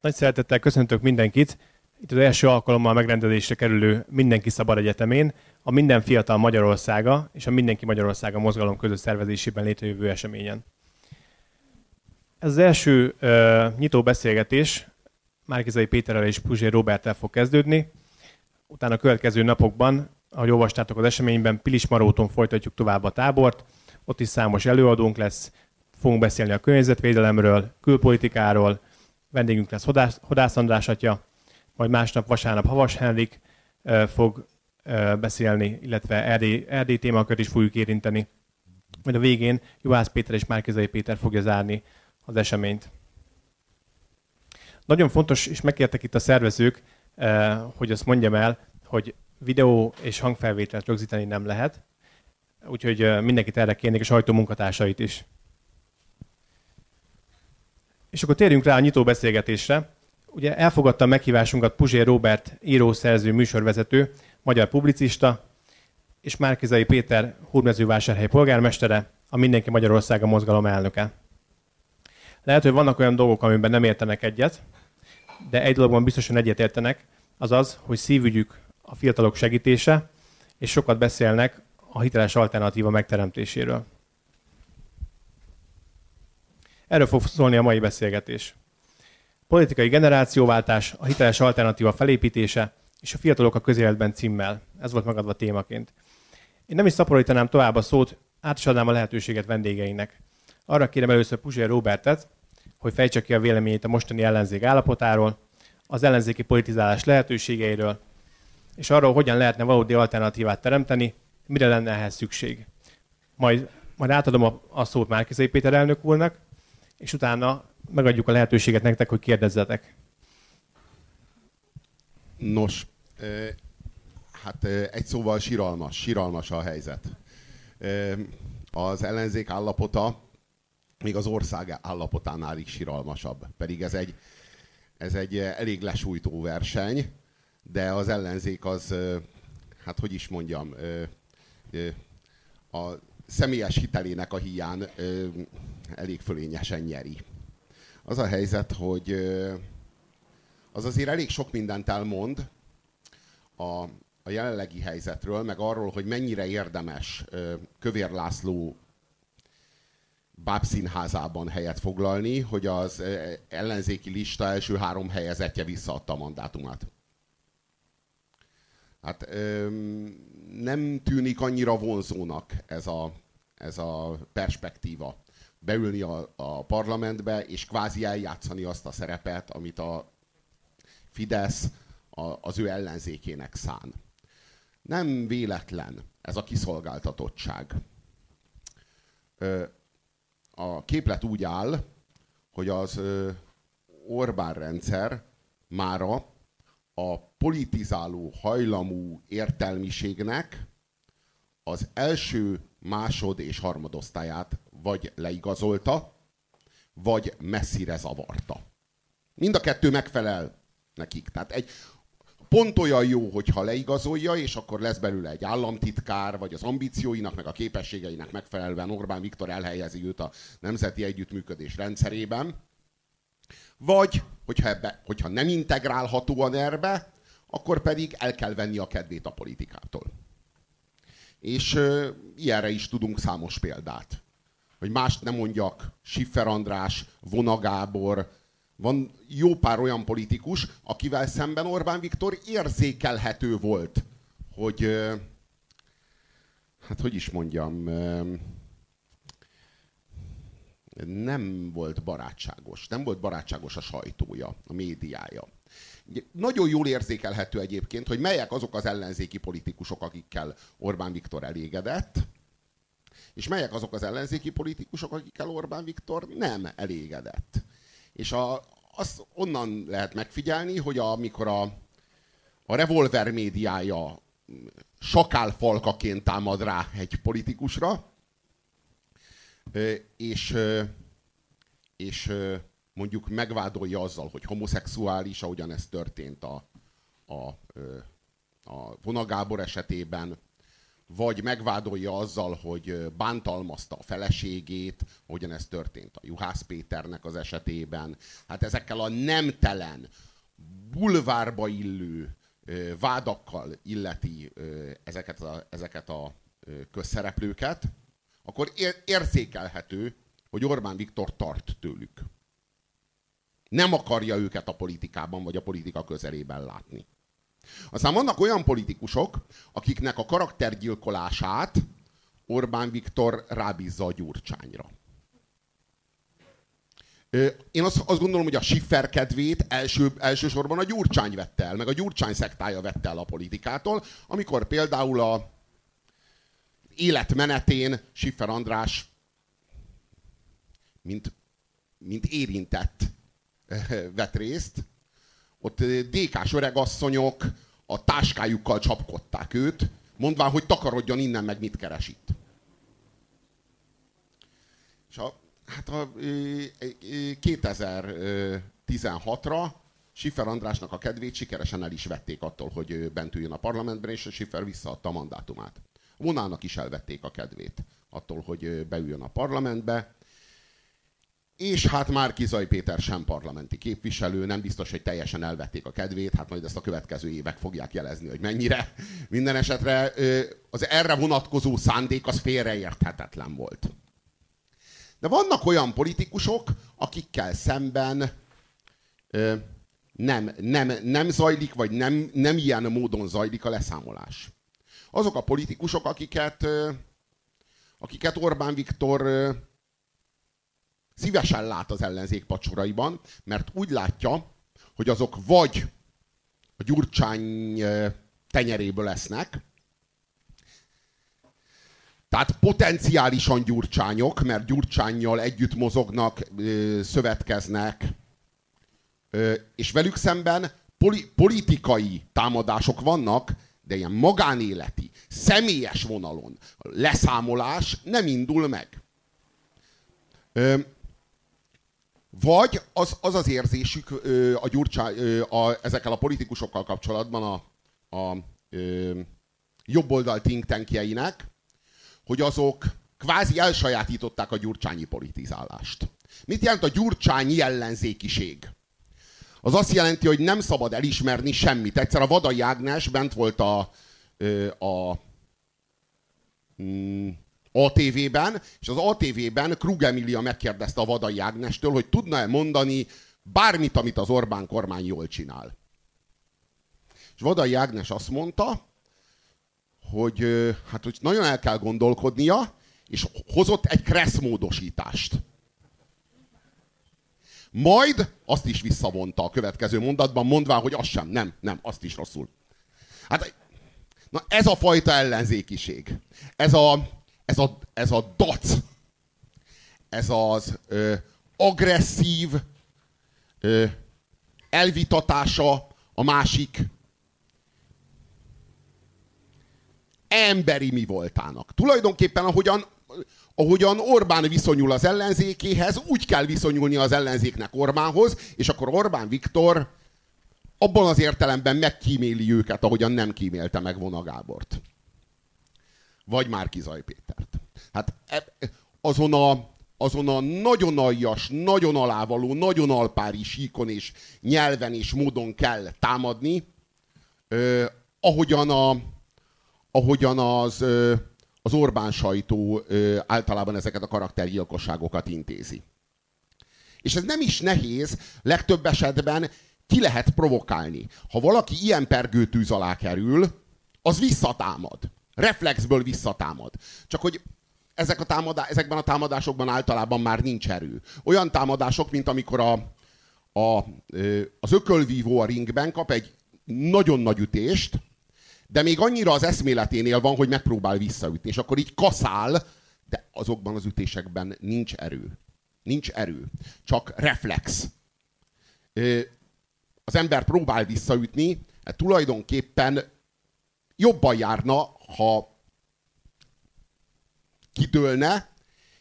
Nagy szeretettel köszöntök mindenkit. Itt az első alkalommal megrendezésre kerülő Mindenki Szabad Egyetemén, a Minden Fiatal Magyarországa és a Mindenki Magyarországa mozgalom közös szervezésében létrejövő eseményen. Ez az első uh, nyitó beszélgetés Márkizai Péterrel és Puzsér Robertel fog kezdődni. Utána a következő napokban, ahogy olvastátok az eseményben, Pilis Maróton folytatjuk tovább a tábort. Ott is számos előadónk lesz, fogunk beszélni a környezetvédelemről, külpolitikáról, vendégünk lesz Hodász, Hodász András atya, majd másnap vasárnap Havas Henrik fog beszélni, illetve Erdély, Erdély témakört is fogjuk érinteni. Majd a végén Juhász Péter és Márkizai Péter fogja zárni az eseményt. Nagyon fontos, és megkértek itt a szervezők, hogy azt mondjam el, hogy videó és hangfelvételt rögzíteni nem lehet, úgyhogy mindenkit erre kérnék, a sajtó munkatársait is. És akkor térjünk rá a nyitó beszélgetésre. Ugye elfogadta meghívásunkat Puzsér Robert, írószerző, műsorvezető, magyar publicista, és Márkizai Péter, Húrmezővásárhely polgármestere, a Mindenki Magyarországa mozgalom elnöke. Lehet, hogy vannak olyan dolgok, amiben nem értenek egyet, de egy dologban biztosan egyet értenek, az az, hogy szívügyük a fiatalok segítése, és sokat beszélnek a hiteles alternatíva megteremtéséről. Erről fog szólni a mai beszélgetés. Politikai generációváltás, a hiteles alternatíva felépítése és a fiatalok a közéletben címmel. Ez volt magadva témaként. Én nem is szaporítanám tovább a szót, át a lehetőséget vendégeinek. Arra kérem először Puzsér Robertet, hogy fejtse ki a véleményét a mostani ellenzék állapotáról, az ellenzéki politizálás lehetőségeiről, és arról, hogyan lehetne valódi alternatívát teremteni, mire lenne ehhez szükség. Majd, majd átadom a, a szót Márkizai Péter elnök úrnak, és utána megadjuk a lehetőséget nektek, hogy kérdezzetek. Nos, hát egy szóval siralmas, siralmas a helyzet. Az ellenzék állapota még az ország állapotánál is siralmasabb. Pedig ez egy, ez egy elég lesújtó verseny, de az ellenzék az, hát hogy is mondjam, a személyes hitelének a hián elég fölényesen nyeri. Az a helyzet, hogy az azért elég sok mindent elmond a, a jelenlegi helyzetről, meg arról, hogy mennyire érdemes Kövér László bábszínházában helyet foglalni, hogy az ellenzéki lista első három helyezetje visszaadta a mandátumát. Hát nem tűnik annyira vonzónak ez a, ez a perspektíva beülni a, a parlamentbe, és kvázi eljátszani azt a szerepet, amit a Fidesz a, az ő ellenzékének szán. Nem véletlen ez a kiszolgáltatottság. A képlet úgy áll, hogy az Orbán rendszer mára a politizáló hajlamú értelmiségnek az első, másod és harmadosztályát vagy leigazolta, vagy messzire zavarta. Mind a kettő megfelel nekik. Tehát egy pont olyan jó, hogyha leigazolja, és akkor lesz belőle egy államtitkár, vagy az ambícióinak, meg a képességeinek megfelelően Orbán Viktor elhelyezi őt a nemzeti együttműködés rendszerében. Vagy, hogyha, ebbe, hogyha nem integrálhatóan erbe, akkor pedig el kell venni a kedvét a politikától. És ö, ilyenre is tudunk számos példát hogy mást nem mondjak, Siffer András, Vona Gábor, van jó pár olyan politikus, akivel szemben Orbán Viktor érzékelhető volt, hogy hát hogy is mondjam, nem volt barátságos. Nem volt barátságos a sajtója, a médiája. Nagyon jól érzékelhető egyébként, hogy melyek azok az ellenzéki politikusok, akikkel Orbán Viktor elégedett, és melyek azok az ellenzéki politikusok, akikkel Orbán Viktor nem elégedett. És a, azt onnan lehet megfigyelni, hogy amikor a, a revolver médiája sakálfalkaként támad rá egy politikusra, és, és mondjuk megvádolja azzal, hogy homoszexuális, ahogyan ez történt a, a, a Vona Gábor esetében, vagy megvádolja azzal, hogy bántalmazta a feleségét, hogyan ez történt a Juhász Péternek az esetében. Hát ezekkel a nemtelen, bulvárba illő vádakkal illeti ezeket a, ezeket a közszereplőket, akkor érzékelhető, hogy Orbán Viktor tart tőlük. Nem akarja őket a politikában, vagy a politika közelében látni. Aztán vannak olyan politikusok, akiknek a karaktergyilkolását Orbán Viktor rábízza a Gyurcsányra. Én azt, azt gondolom, hogy a Schiffer kedvét első, elsősorban a Gyurcsány vette el, meg a Gyurcsány szektája vette el a politikától, amikor például a életmenetén Schiffer András mint, mint érintett vett részt, ott DK-s öregasszonyok a táskájukkal csapkodták őt, mondván, hogy takarodjon innen, meg mit keres itt. És a, hát a 2016-ra Schiffer Andrásnak a kedvét sikeresen el is vették attól, hogy bent üljön a parlamentben, és a Schiffer visszaadta a mandátumát. Vonának is elvették a kedvét attól, hogy beüljön a parlamentbe és hát már Kizaj Péter sem parlamenti képviselő, nem biztos, hogy teljesen elvették a kedvét, hát majd ezt a következő évek fogják jelezni, hogy mennyire. Minden esetre az erre vonatkozó szándék az félreérthetetlen volt. De vannak olyan politikusok, akikkel szemben nem, nem, nem zajlik, vagy nem, nem ilyen módon zajlik a leszámolás. Azok a politikusok, akiket, akiket Orbán Viktor szívesen lát az ellenzék pacsoraiban, mert úgy látja, hogy azok vagy a gyurcsány tenyeréből lesznek, tehát potenciálisan gyurcsányok, mert gyurcsányjal együtt mozognak, szövetkeznek, és velük szemben politikai támadások vannak, de ilyen magánéleti, személyes vonalon leszámolás nem indul meg. Vagy az az, az érzésük ö, a gyurcsá, ö, a, ezekkel a politikusokkal kapcsolatban a, a ö, jobboldal think tankjeinek, hogy azok kvázi elsajátították a gyurcsányi politizálást. Mit jelent a gyurcsányi ellenzékiség? Az azt jelenti, hogy nem szabad elismerni semmit. Egyszer a Vadai Ágnes bent volt a, a, a mm, ATV-ben, és az ATV-ben Krug Emilia megkérdezte a Vadai Ágnestől, hogy tudna-e mondani bármit, amit az Orbán kormány jól csinál. És Vadai Ágnes azt mondta, hogy, hát, hogy nagyon el kell gondolkodnia, és hozott egy kressz módosítást. Majd azt is visszavonta a következő mondatban, mondván, hogy az sem, nem, nem, azt is rosszul. Hát, na ez a fajta ellenzékiség. Ez a, ez a, ez a dac, ez az ö, agresszív ö, elvitatása a másik emberi mi voltának. Tulajdonképpen ahogyan, ahogyan Orbán viszonyul az ellenzékéhez, úgy kell viszonyulni az ellenzéknek Orbánhoz, és akkor Orbán Viktor abban az értelemben megkíméli őket, ahogyan nem kímélte meg Vona Gábort vagy Márki Zaj Pétert. Hát e, azon a, azon a nagyon aljas, nagyon alávaló, nagyon alpári síkon és nyelven és módon kell támadni, ö, ahogyan, a, ahogyan az, ö, az Orbán sajtó ö, általában ezeket a karaktergyilkosságokat intézi. És ez nem is nehéz, legtöbb esetben ki lehet provokálni. Ha valaki ilyen pergőtűz alá kerül, az visszatámad reflexből visszatámad. Csak hogy ezek a támadá, ezekben a támadásokban általában már nincs erő. Olyan támadások, mint amikor a, a, az ökölvívó a ringben kap egy nagyon nagy ütést, de még annyira az eszméleténél van, hogy megpróbál visszaütni, és akkor így kaszál, de azokban az ütésekben nincs erő. Nincs erő, csak reflex. Az ember próbál visszaütni, hát tulajdonképpen jobban járna, ha kidőlne,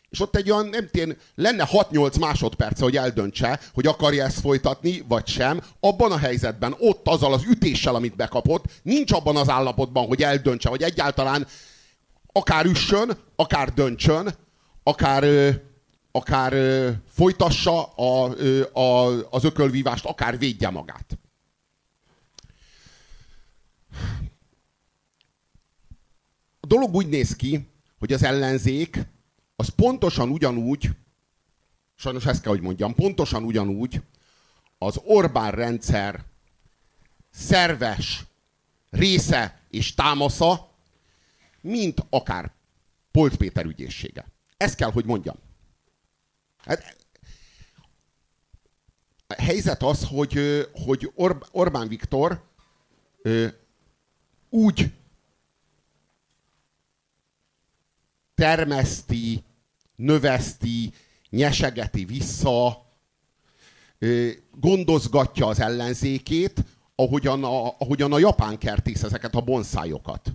és ott egy olyan, nem tén, lenne 6-8 másodperce, hogy eldöntse, hogy akarja ezt folytatni, vagy sem. Abban a helyzetben, ott azzal az ütéssel, amit bekapott, nincs abban az állapotban, hogy eldöntse, hogy egyáltalán akár üssön, akár döntsön, akár, akár folytassa a, a, az ökölvívást, akár védje magát. A dolog úgy néz ki, hogy az ellenzék az pontosan ugyanúgy, sajnos ezt kell, hogy mondjam, pontosan ugyanúgy az Orbán rendszer szerves része és támasza, mint akár Polt Péter ügyészsége. Ezt kell, hogy mondjam. Hát, a helyzet az, hogy, hogy Orbán Viktor úgy termeszti, növeszti, nyesegeti vissza, gondozgatja az ellenzékét, ahogyan a, ahogyan a japán kertész ezeket a bonszájokat.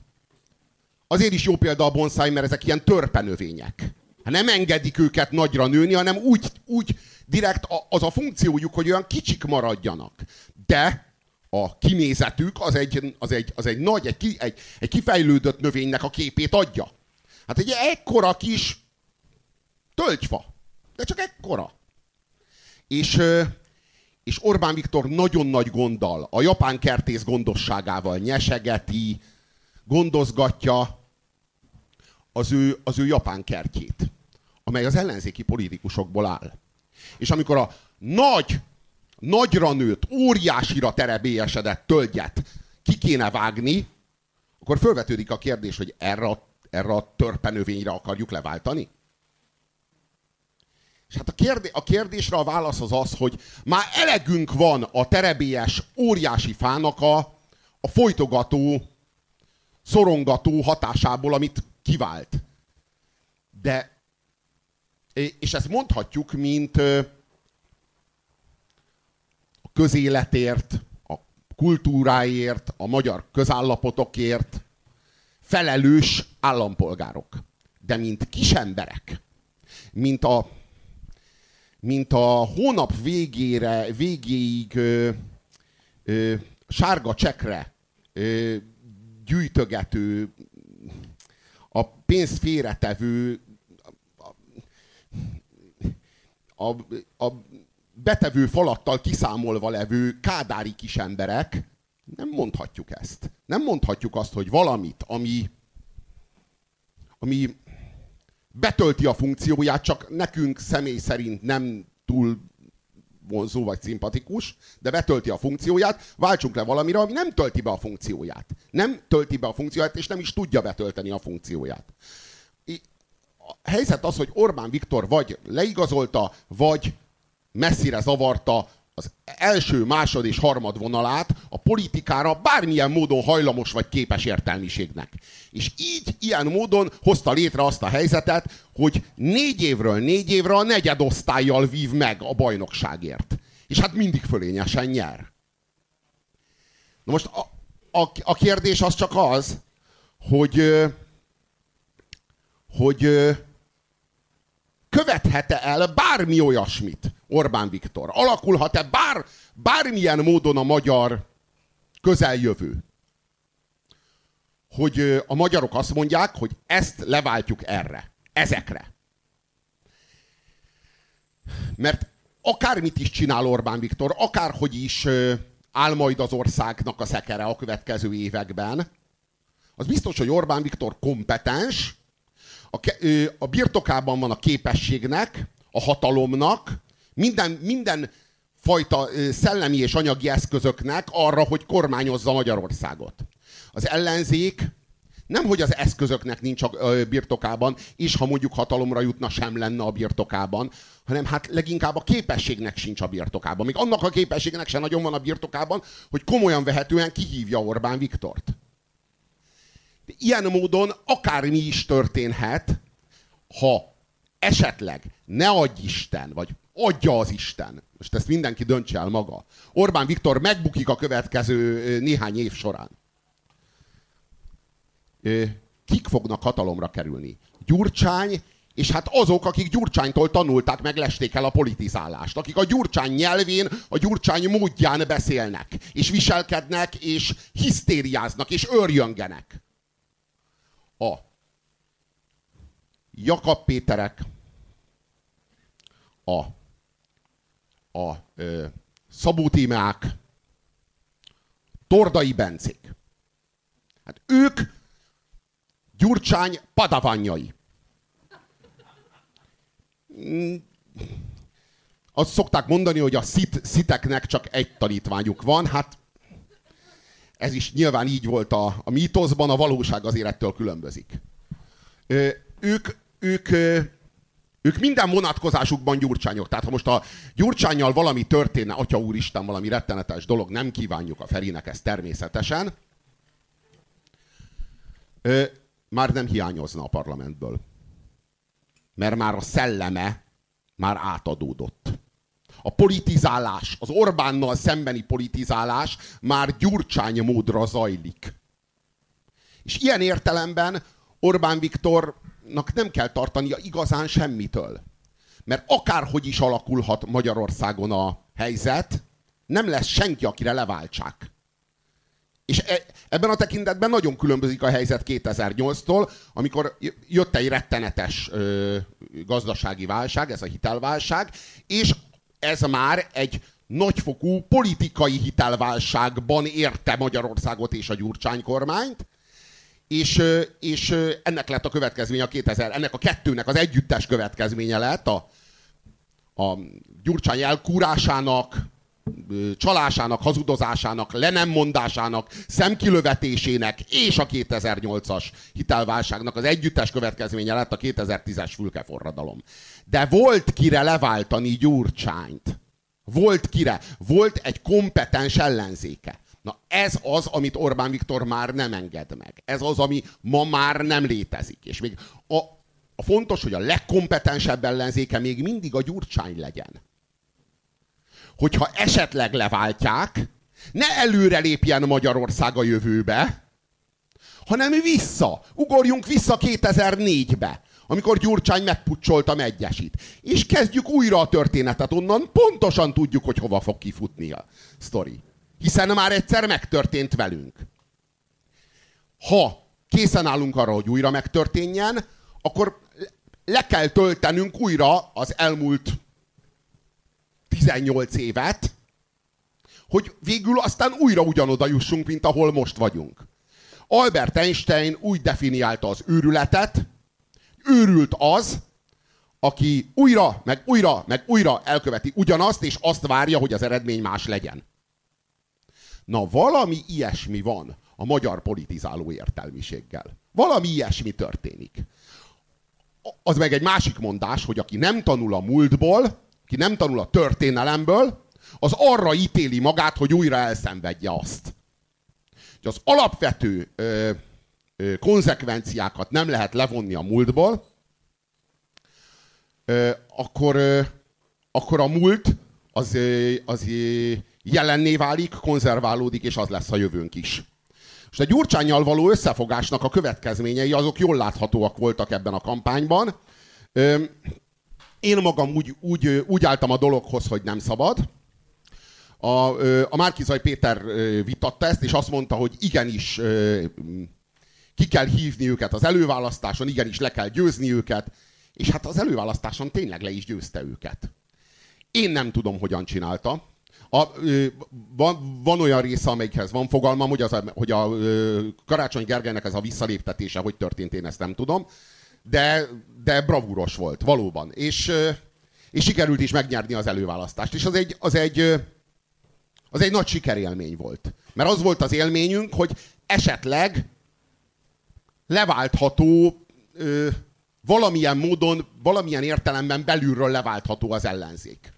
Azért is jó példa a bonszáj, mert ezek ilyen törpenövények. Nem engedik őket nagyra nőni, hanem úgy, úgy direkt az a funkciójuk, hogy olyan kicsik maradjanak. De a kinézetük az egy, az egy, az egy nagy, egy, egy, egy kifejlődött növénynek a képét adja. Hát egy ekkora kis tölgyfa. De csak ekkora. És, és Orbán Viktor nagyon nagy gonddal, a japán kertész gondosságával nyesegeti, gondozgatja az ő, az ő japán kertjét, amely az ellenzéki politikusokból áll. És amikor a nagy, nagyra nőtt, óriásira terebélyesedett tölgyet ki kéne vágni, akkor felvetődik a kérdés, hogy erre a, erre a törpenövényre akarjuk leváltani? És hát a, kérdé, a kérdésre a válasz az az, hogy már elegünk van a terebélyes, óriási fának a, a folytogató, szorongató hatásából, amit kivált. De, és ezt mondhatjuk, mint a közéletért, a kultúráért, a magyar közállapotokért felelős állampolgárok. De mint kisemberek, mint a mint a hónap végére, végéig ö, ö, sárga csekre ö, gyűjtögető, a pénzt félretevő, a, a, a betevő falattal kiszámolva levő kádári kisemberek, nem mondhatjuk ezt. Nem mondhatjuk azt, hogy valamit, ami, ami betölti a funkcióját, csak nekünk személy szerint nem túl vonzó vagy szimpatikus, de betölti a funkcióját, váltsunk le valamire, ami nem tölti be a funkcióját. Nem tölti be a funkcióját, és nem is tudja betölteni a funkcióját. A helyzet az, hogy Orbán Viktor vagy leigazolta, vagy messzire zavarta az első, másod és harmad vonalát a politikára bármilyen módon hajlamos vagy képes értelmiségnek. És így, ilyen módon hozta létre azt a helyzetet, hogy négy évről négy évre a negyedosztályjal vív meg a bajnokságért. És hát mindig fölényesen nyer. Na most a, a, a kérdés az csak az, hogy, hogy követhet-e el bármi olyasmit Orbán Viktor? Alakulhat-e bár, bármilyen módon a magyar közeljövő? Hogy a magyarok azt mondják, hogy ezt leváltjuk erre, ezekre. Mert akármit is csinál Orbán Viktor, akárhogy is áll majd az országnak a szekere a következő években, az biztos, hogy Orbán Viktor kompetens, a, a birtokában van a képességnek, a hatalomnak, minden, minden fajta szellemi és anyagi eszközöknek arra, hogy kormányozza Magyarországot. Az ellenzék nem, hogy az eszközöknek nincs a birtokában, és ha mondjuk hatalomra jutna, sem lenne a birtokában, hanem hát leginkább a képességnek sincs a birtokában. Még annak a képességnek sem nagyon van a birtokában, hogy komolyan vehetően kihívja Orbán Viktort. Ilyen módon akármi is történhet, ha esetleg ne adj Isten, vagy adja az Isten. Most ezt mindenki döntse el maga. Orbán Viktor megbukik a következő néhány év során. Kik fognak hatalomra kerülni? Gyurcsány, és hát azok, akik Gyurcsánytól tanulták, meg lesték el a politizálást. Akik a Gyurcsány nyelvén, a Gyurcsány módján beszélnek, és viselkednek, és hisztériáznak, és örjöngenek. A Jakab Péterek, a, a ö, Szabó Tímeák, Tordai Bencék. Hát ők Gyurcsány padavanjai. Mm. Azt szokták mondani, hogy a szit, sziteknek csak egy tanítványuk van, hát ez is nyilván így volt a, a mítoszban, a valóság azért ettől különbözik. Ö, ők, ők, ők minden vonatkozásukban gyurcsányok. Tehát ha most a gyurcsányjal valami történne, atya úristen, valami rettenetes dolog, nem kívánjuk a Ferinek ezt természetesen, ö, már nem hiányozna a parlamentből. Mert már a szelleme már átadódott. A politizálás, az Orbánnal szembeni politizálás már gyurcsány módra zajlik. És ilyen értelemben Orbán Viktornak nem kell tartania igazán semmitől. Mert akárhogy is alakulhat Magyarországon a helyzet, nem lesz senki, akire leváltsák. És e, ebben a tekintetben nagyon különbözik a helyzet 2008-tól, amikor jött egy rettenetes ö, gazdasági válság, ez a hitelválság, és ez már egy nagyfokú politikai hitelválságban érte Magyarországot és a Gyurcsány kormányt, és, és ennek lett a következménye a 2000, ennek a kettőnek az együttes következménye lett a, a Gyurcsány elkúrásának, csalásának, hazudozásának, le nem mondásának, szemkilövetésének és a 2008-as hitelválságnak az együttes következménye lett a 2010-es fülkeforradalom. De volt kire leváltani Gyurcsányt. Volt kire. Volt egy kompetens ellenzéke. Na ez az, amit Orbán Viktor már nem enged meg. Ez az, ami ma már nem létezik. És még a, a fontos, hogy a legkompetensebb ellenzéke még mindig a Gyurcsány legyen hogyha esetleg leváltják, ne előre lépjen Magyarország a jövőbe, hanem vissza. Ugorjunk vissza 2004-be, amikor Gyurcsány megpucsolta Megyesit. És kezdjük újra a történetet onnan, pontosan tudjuk, hogy hova fog kifutni a sztori. Hiszen már egyszer megtörtént velünk. Ha készen állunk arra, hogy újra megtörténjen, akkor le kell töltenünk újra az elmúlt 18 évet, hogy végül aztán újra ugyanoda jussunk, mint ahol most vagyunk. Albert Einstein úgy definiálta az őrületet, őrült az, aki újra, meg újra, meg újra elköveti ugyanazt, és azt várja, hogy az eredmény más legyen. Na, valami ilyesmi van a magyar politizáló értelmiséggel. Valami ilyesmi történik. Az meg egy másik mondás, hogy aki nem tanul a múltból, ki nem tanul a történelemből, az arra ítéli magát, hogy újra elszenvedje azt. hogy az alapvető ö, konzekvenciákat nem lehet levonni a múltból, akkor, akkor a múlt az, az jelenné válik, konzerválódik, és az lesz a jövőnk is. És a gyurcsányjal való összefogásnak a következményei azok jól láthatóak voltak ebben a kampányban. Én magam úgy, úgy, úgy álltam a dologhoz, hogy nem szabad. A, a Márkizaj Péter vitatta ezt, és azt mondta, hogy igenis ki kell hívni őket az előválasztáson, igenis le kell győzni őket, és hát az előválasztáson tényleg le is győzte őket. Én nem tudom, hogyan csinálta. A, ö, van, van olyan része, amelyikhez van fogalmam, hogy, az, hogy a ö, Karácsony Gergelynek ez a visszaléptetése hogy történt, én ezt nem tudom de, de bravúros volt, valóban. És, és sikerült is megnyerni az előválasztást. És az egy, az egy, az egy nagy sikerélmény volt. Mert az volt az élményünk, hogy esetleg leváltható ö, valamilyen módon, valamilyen értelemben belülről leváltható az ellenzék.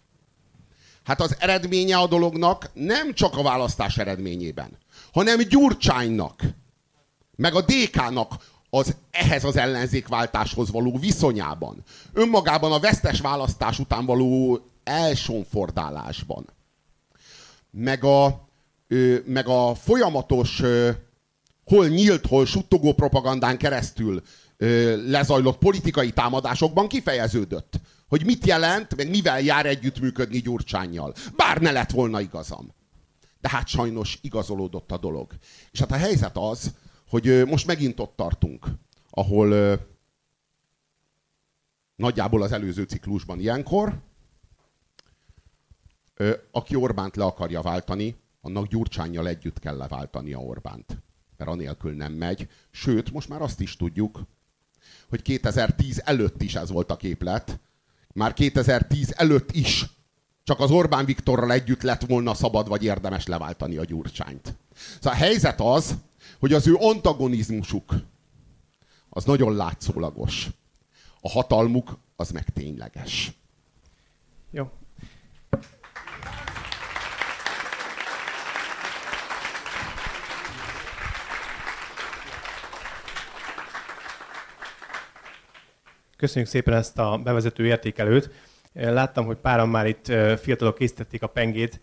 Hát az eredménye a dolognak nem csak a választás eredményében, hanem Gyurcsánynak, meg a DK-nak az ehhez az ellenzékváltáshoz való viszonyában. Önmagában a vesztes választás után való elsonfordálásban. Meg a, ö, meg a folyamatos ö, hol nyílt, hol suttogó propagandán keresztül ö, lezajlott politikai támadásokban kifejeződött. Hogy mit jelent, meg mivel jár együttműködni Gyurcsányjal. Bár ne lett volna igazam. De hát sajnos igazolódott a dolog. És hát a helyzet az, hogy most megint ott tartunk, ahol, nagyjából az előző ciklusban ilyenkor, aki Orbánt le akarja váltani, annak Gyurcsányjal együtt kell leváltania Orbánt. Mert anélkül nem megy. Sőt, most már azt is tudjuk, hogy 2010 előtt is ez volt a képlet. Már 2010 előtt is csak az Orbán Viktorral együtt lett volna szabad vagy érdemes leváltani a Gyurcsányt. Szóval a helyzet az, hogy az ő antagonizmusuk az nagyon látszólagos. A hatalmuk az meg tényleges. Jó. Köszönjük szépen ezt a bevezető értékelőt. Láttam, hogy páran már itt fiatalok készítették a pengét,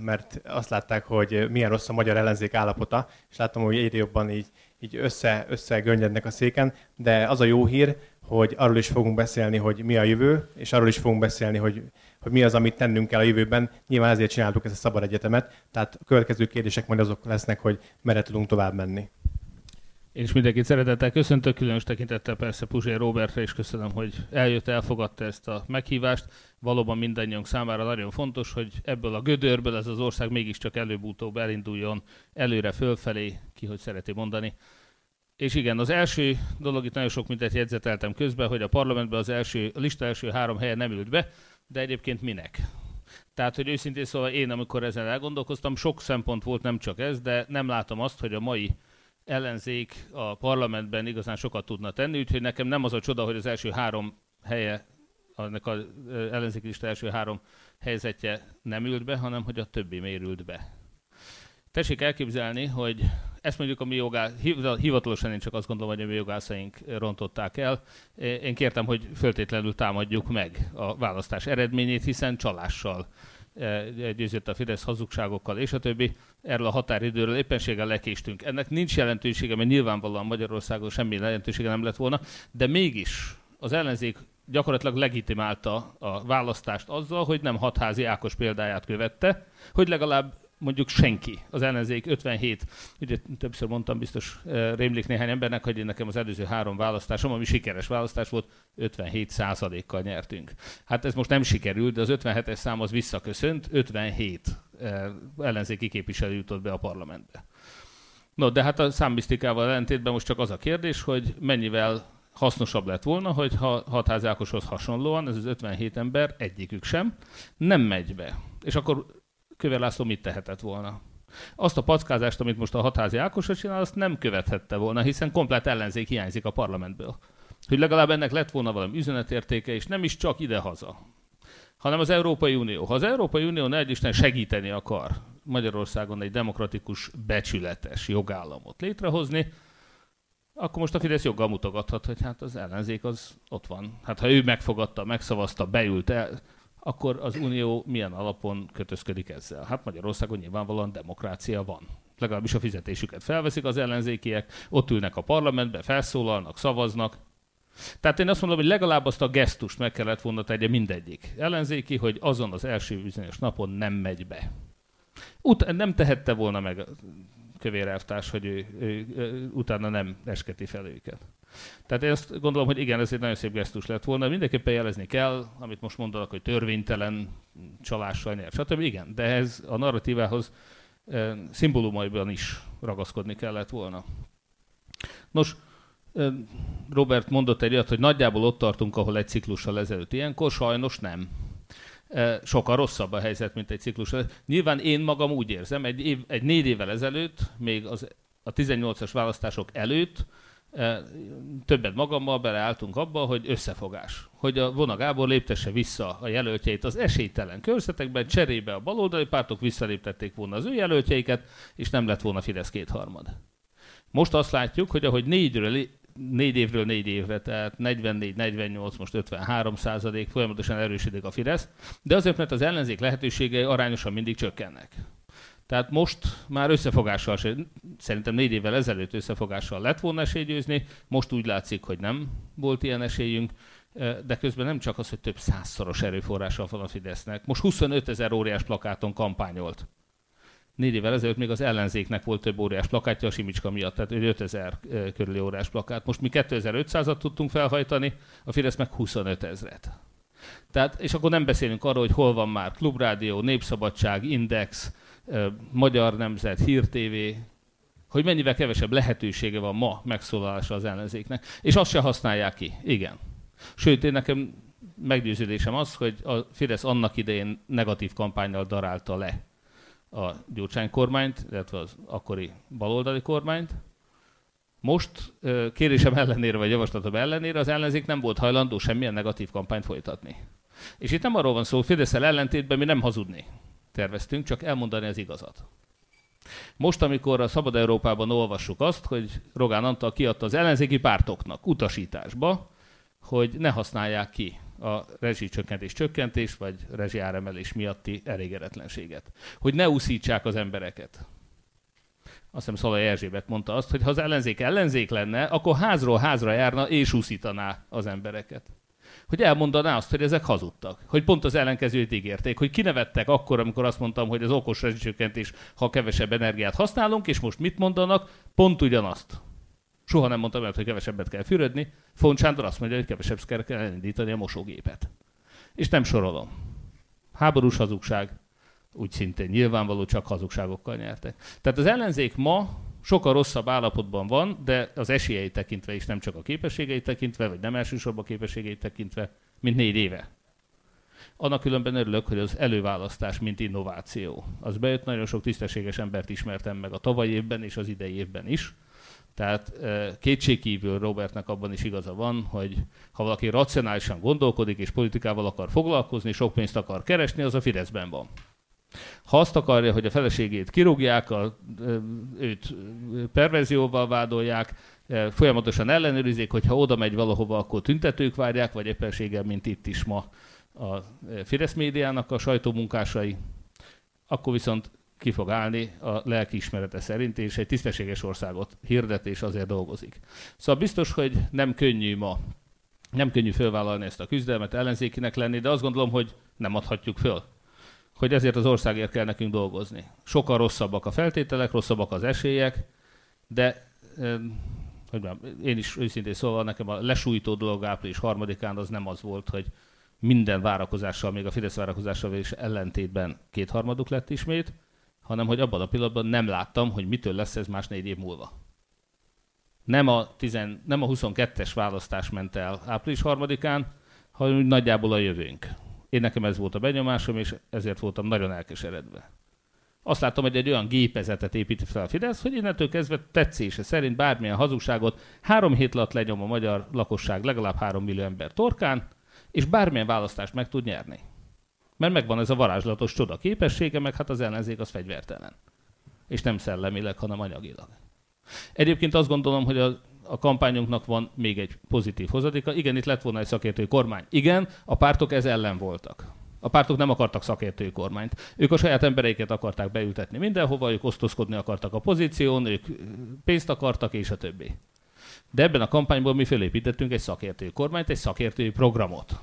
mert azt látták, hogy milyen rossz a magyar ellenzék állapota, és láttam, hogy egyre jobban így, így össze, összegöngyednek a széken, de az a jó hír, hogy arról is fogunk beszélni, hogy mi a jövő, és arról is fogunk beszélni, hogy, hogy mi az, amit tennünk kell a jövőben. Nyilván ezért csináltuk ezt a szabad egyetemet, tehát a következő kérdések majd azok lesznek, hogy merre tudunk tovább menni. Én is mindenkit szeretettel köszöntök, különös tekintettel persze Puzsér Robertre, és köszönöm, hogy eljött, elfogadta ezt a meghívást. Valóban mindannyiunk számára nagyon fontos, hogy ebből a gödörből ez az ország mégiscsak előbb-utóbb elinduljon előre, fölfelé, ki hogy szereti mondani. És igen, az első dolog, itt nagyon sok mindent jegyzeteltem közben, hogy a parlamentben az első, a lista első három helye nem ült be, de egyébként minek? Tehát, hogy őszintén szóval én, amikor ezen elgondolkoztam, sok szempont volt, nem csak ez, de nem látom azt, hogy a mai ellenzék a parlamentben igazán sokat tudna tenni, úgyhogy nekem nem az a csoda, hogy az első három helye, annak az ellenzéki lista első három helyzetje nem ült be, hanem hogy a többi mérült be. Tessék elképzelni, hogy ezt mondjuk a mi jogász, hivatalosan én csak azt gondolom, hogy a mi jogászaink rontották el. Én kértem, hogy föltétlenül támadjuk meg a választás eredményét, hiszen csalással E, győzött a Fidesz hazugságokkal, és a többi. Erről a határidőről éppenséggel lekéstünk. Ennek nincs jelentősége, mert nyilvánvalóan Magyarországon semmi lehetősége nem lett volna, de mégis az ellenzék gyakorlatilag legitimálta a választást azzal, hogy nem hatházi Ákos példáját követte, hogy legalább mondjuk senki, az ellenzék 57, ugye többször mondtam, biztos uh, rémlik néhány embernek, hogy nekem az előző három választásom, ami sikeres választás volt, 57 százalékkal nyertünk. Hát ez most nem sikerült, de az 57-es szám az visszaköszönt, 57 uh, ellenzéki képviselő jutott be a parlamentbe. No, de hát a számbisztikával ellentétben most csak az a kérdés, hogy mennyivel hasznosabb lett volna, hogy ha Hatházi Ákoshoz hasonlóan, ez az 57 ember, egyikük sem, nem megy be. És akkor Kövér László mit tehetett volna? Azt a packázást, amit most a hatházi Ákosra csinál, azt nem követhette volna, hiszen komplet ellenzék hiányzik a parlamentből. Hogy legalább ennek lett volna valami üzenetértéke, és nem is csak ide-haza, hanem az Európai Unió. Ha az Európai Unió ne Isten segíteni akar Magyarországon egy demokratikus, becsületes jogállamot létrehozni, akkor most a Fidesz joggal mutogathat, hogy hát az ellenzék az ott van. Hát ha ő megfogadta, megszavazta, beült el, akkor az Unió milyen alapon kötözködik ezzel? Hát Magyarországon nyilvánvalóan demokrácia van. Legalábbis a fizetésüket felveszik az ellenzékiek, ott ülnek a parlamentbe, felszólalnak, szavaznak. Tehát én azt mondom, hogy legalább azt a gesztust meg kellett volna tegye mindegyik ellenzéki, hogy azon az első bizonyos napon nem megy be. Ut- nem tehette volna meg kövér elvtárs, hogy ő, ő, ő, utána nem esketi fel őket. Tehát én azt gondolom, hogy igen, ez egy nagyon szép gesztus lett volna. Mindenképpen jelezni kell, amit most mondanak, hogy törvénytelen, csalással nyert, stb. Igen, de ez a narratívához e, szimbólumaiban is ragaszkodni kellett volna. Nos, e, Robert mondott egy olyat, hogy nagyjából ott tartunk, ahol egy ciklussal ezelőtt ilyenkor, sajnos nem sokkal rosszabb a helyzet, mint egy ciklus. Nyilván én magam úgy érzem, egy, év, egy négy évvel ezelőtt, még az, a 18-as választások előtt, többet magammal beleálltunk abba, hogy összefogás. Hogy a Vona Gábor léptesse vissza a jelöltjeit az esélytelen körzetekben, cserébe a baloldali pártok visszaléptették volna az ő jelöltjeiket, és nem lett volna Fidesz kétharmad. Most azt látjuk, hogy ahogy négyről négy évről négy évre, tehát 44-48, most 53 százalék, folyamatosan erősödik a Fidesz, de azért, mert az ellenzék lehetőségei arányosan mindig csökkennek. Tehát most már összefogással, szerintem négy évvel ezelőtt összefogással lett volna esély győzni, most úgy látszik, hogy nem volt ilyen esélyünk, de közben nem csak az, hogy több százszoros erőforrással van a Fidesznek. Most 25 ezer óriás plakáton kampányolt négy évvel ezelőtt még az ellenzéknek volt több óriás plakátja a Simicska miatt, tehát 5000 körüli óriás plakát. Most mi 2500-at tudtunk felhajtani, a Fidesz meg 25 ezret. Tehát, és akkor nem beszélünk arról, hogy hol van már Klubrádió, Népszabadság, Index, Magyar Nemzet, Hír TV, hogy mennyivel kevesebb lehetősége van ma megszólalásra az ellenzéknek. És azt se használják ki. Igen. Sőt, én nekem meggyőződésem az, hogy a Fidesz annak idején negatív kampányjal darálta le a Gyurcsány kormányt, illetve az akkori baloldali kormányt. Most kérésem ellenére, vagy javaslatom ellenére az ellenzék nem volt hajlandó semmilyen negatív kampányt folytatni. És itt nem arról van szó, fidesz ellentétben mi nem hazudni terveztünk, csak elmondani az igazat. Most, amikor a Szabad Európában olvassuk azt, hogy Rogán Antal kiadta az ellenzéki pártoknak utasításba, hogy ne használják ki a rezsicsökkentés csökkentés, vagy rezsiáremelés miatti elégedetlenséget. Hogy ne úszítsák az embereket. Azt hiszem Szalai Erzsébet mondta azt, hogy ha az ellenzék ellenzék lenne, akkor házról házra járna és úszítaná az embereket hogy elmondaná azt, hogy ezek hazudtak. Hogy pont az ellenkezőt ígérték, hogy kinevettek akkor, amikor azt mondtam, hogy az okos rezsicsökkentés, ha kevesebb energiát használunk, és most mit mondanak? Pont ugyanazt. Soha nem mondtam el, hogy kevesebbet kell fürödni. Font Sándor azt mondja, hogy kevesebb kell, elindítani a mosógépet. És nem sorolom. Háborús hazugság, úgy szintén nyilvánvaló, csak hazugságokkal nyertek. Tehát az ellenzék ma sokkal rosszabb állapotban van, de az esélyei tekintve is, nem csak a képességei tekintve, vagy nem elsősorban a képességei tekintve, mint négy éve. Annak különben örülök, hogy az előválasztás, mint innováció. Az bejött, nagyon sok tisztességes embert ismertem meg a tavaly évben és az idei évben is. Tehát kétségkívül Robertnek abban is igaza van, hogy ha valaki racionálisan gondolkodik és politikával akar foglalkozni, sok pénzt akar keresni, az a Fideszben van. Ha azt akarja, hogy a feleségét kirúgják, a, őt perverzióval vádolják, folyamatosan ellenőrizik, hogy ha oda megy valahova, akkor tüntetők várják, vagy éppenséggel, mint itt is ma a Fidesz médiának a sajtómunkásai, akkor viszont ki fog állni a lelkiismerete szerint, és egy tisztességes országot hirdet, és azért dolgozik. Szóval biztos, hogy nem könnyű ma, nem könnyű fölvállalni ezt a küzdelmet, ellenzékinek lenni, de azt gondolom, hogy nem adhatjuk föl hogy ezért az országért kell nekünk dolgozni. Sokkal rosszabbak a feltételek, rosszabbak az esélyek, de hogy mondjam, én is őszintén szóval nekem a lesújtó dolog április harmadikán az nem az volt, hogy minden várakozással, még a Fidesz várakozással is ellentétben kétharmaduk lett ismét, hanem hogy abban a pillanatban nem láttam, hogy mitől lesz ez más négy év múlva. Nem a, tizen, nem a 22-es választás ment el április harmadikán, hanem nagyjából a jövőnk. Én nekem ez volt a benyomásom, és ezért voltam nagyon elkeseredve. Azt láttam, hogy egy olyan gépezetet épít fel a Fidesz, hogy innentől kezdve tetszése szerint bármilyen hazugságot három hét alatt lenyom a magyar lakosság legalább három millió ember torkán, és bármilyen választást meg tud nyerni. Mert megvan ez a varázslatos csoda képessége, meg hát az ellenzék az fegyvertelen. És nem szellemileg, hanem anyagilag. Egyébként azt gondolom, hogy a a kampányunknak van még egy pozitív hozadéka. Igen, itt lett volna egy szakértői kormány. Igen, a pártok ez ellen voltak. A pártok nem akartak szakértői kormányt. Ők a saját embereiket akarták beültetni mindenhova, ők osztozkodni akartak a pozíción, ők pénzt akartak, és a többi. De ebben a kampányból mi felépítettünk egy szakértői kormányt, egy szakértői programot.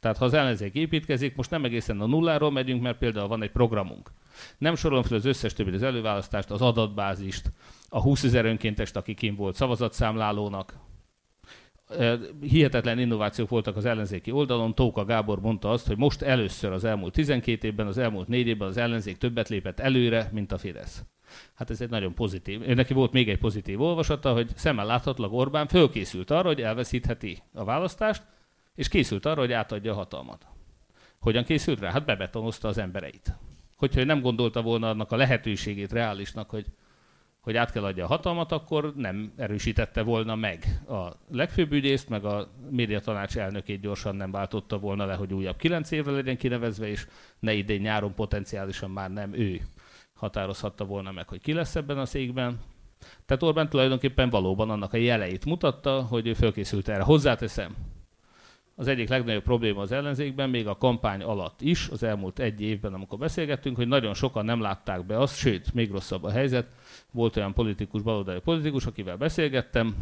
Tehát ha az ellenzék építkezik, most nem egészen a nulláról megyünk, mert például van egy programunk. Nem sorolom fel az összes többi az előválasztást, az adatbázist, a 20 ezer önkéntest, aki kim volt szavazatszámlálónak. Hihetetlen innovációk voltak az ellenzéki oldalon. Tóka Gábor mondta azt, hogy most először az elmúlt 12 évben, az elmúlt 4 évben az ellenzék többet lépett előre, mint a Fidesz. Hát ez egy nagyon pozitív. Neki volt még egy pozitív olvasata, hogy szemmel láthatólag Orbán fölkészült arra, hogy elveszítheti a választást, és készült arra, hogy átadja a hatalmat. Hogyan készült rá? Hát bebetonozta az embereit. Hogyha ő nem gondolta volna annak a lehetőségét reálisnak, hogy hogy át kell adja a hatalmat, akkor nem erősítette volna meg a legfőbb ügyészt, meg a médiatanács elnökét gyorsan nem váltotta volna le, hogy újabb kilenc évre legyen kinevezve, és ne idén nyáron potenciálisan már nem ő határozhatta volna meg, hogy ki lesz ebben a székben. Tehát Orbán tulajdonképpen valóban annak a jeleit mutatta, hogy ő fölkészült erre. Hozzáteszem, az egyik legnagyobb probléma az ellenzékben, még a kampány alatt is, az elmúlt egy évben, amikor beszélgettünk, hogy nagyon sokan nem látták be azt, sőt, még rosszabb a helyzet. Volt olyan politikus, baloldali politikus, akivel beszélgettem,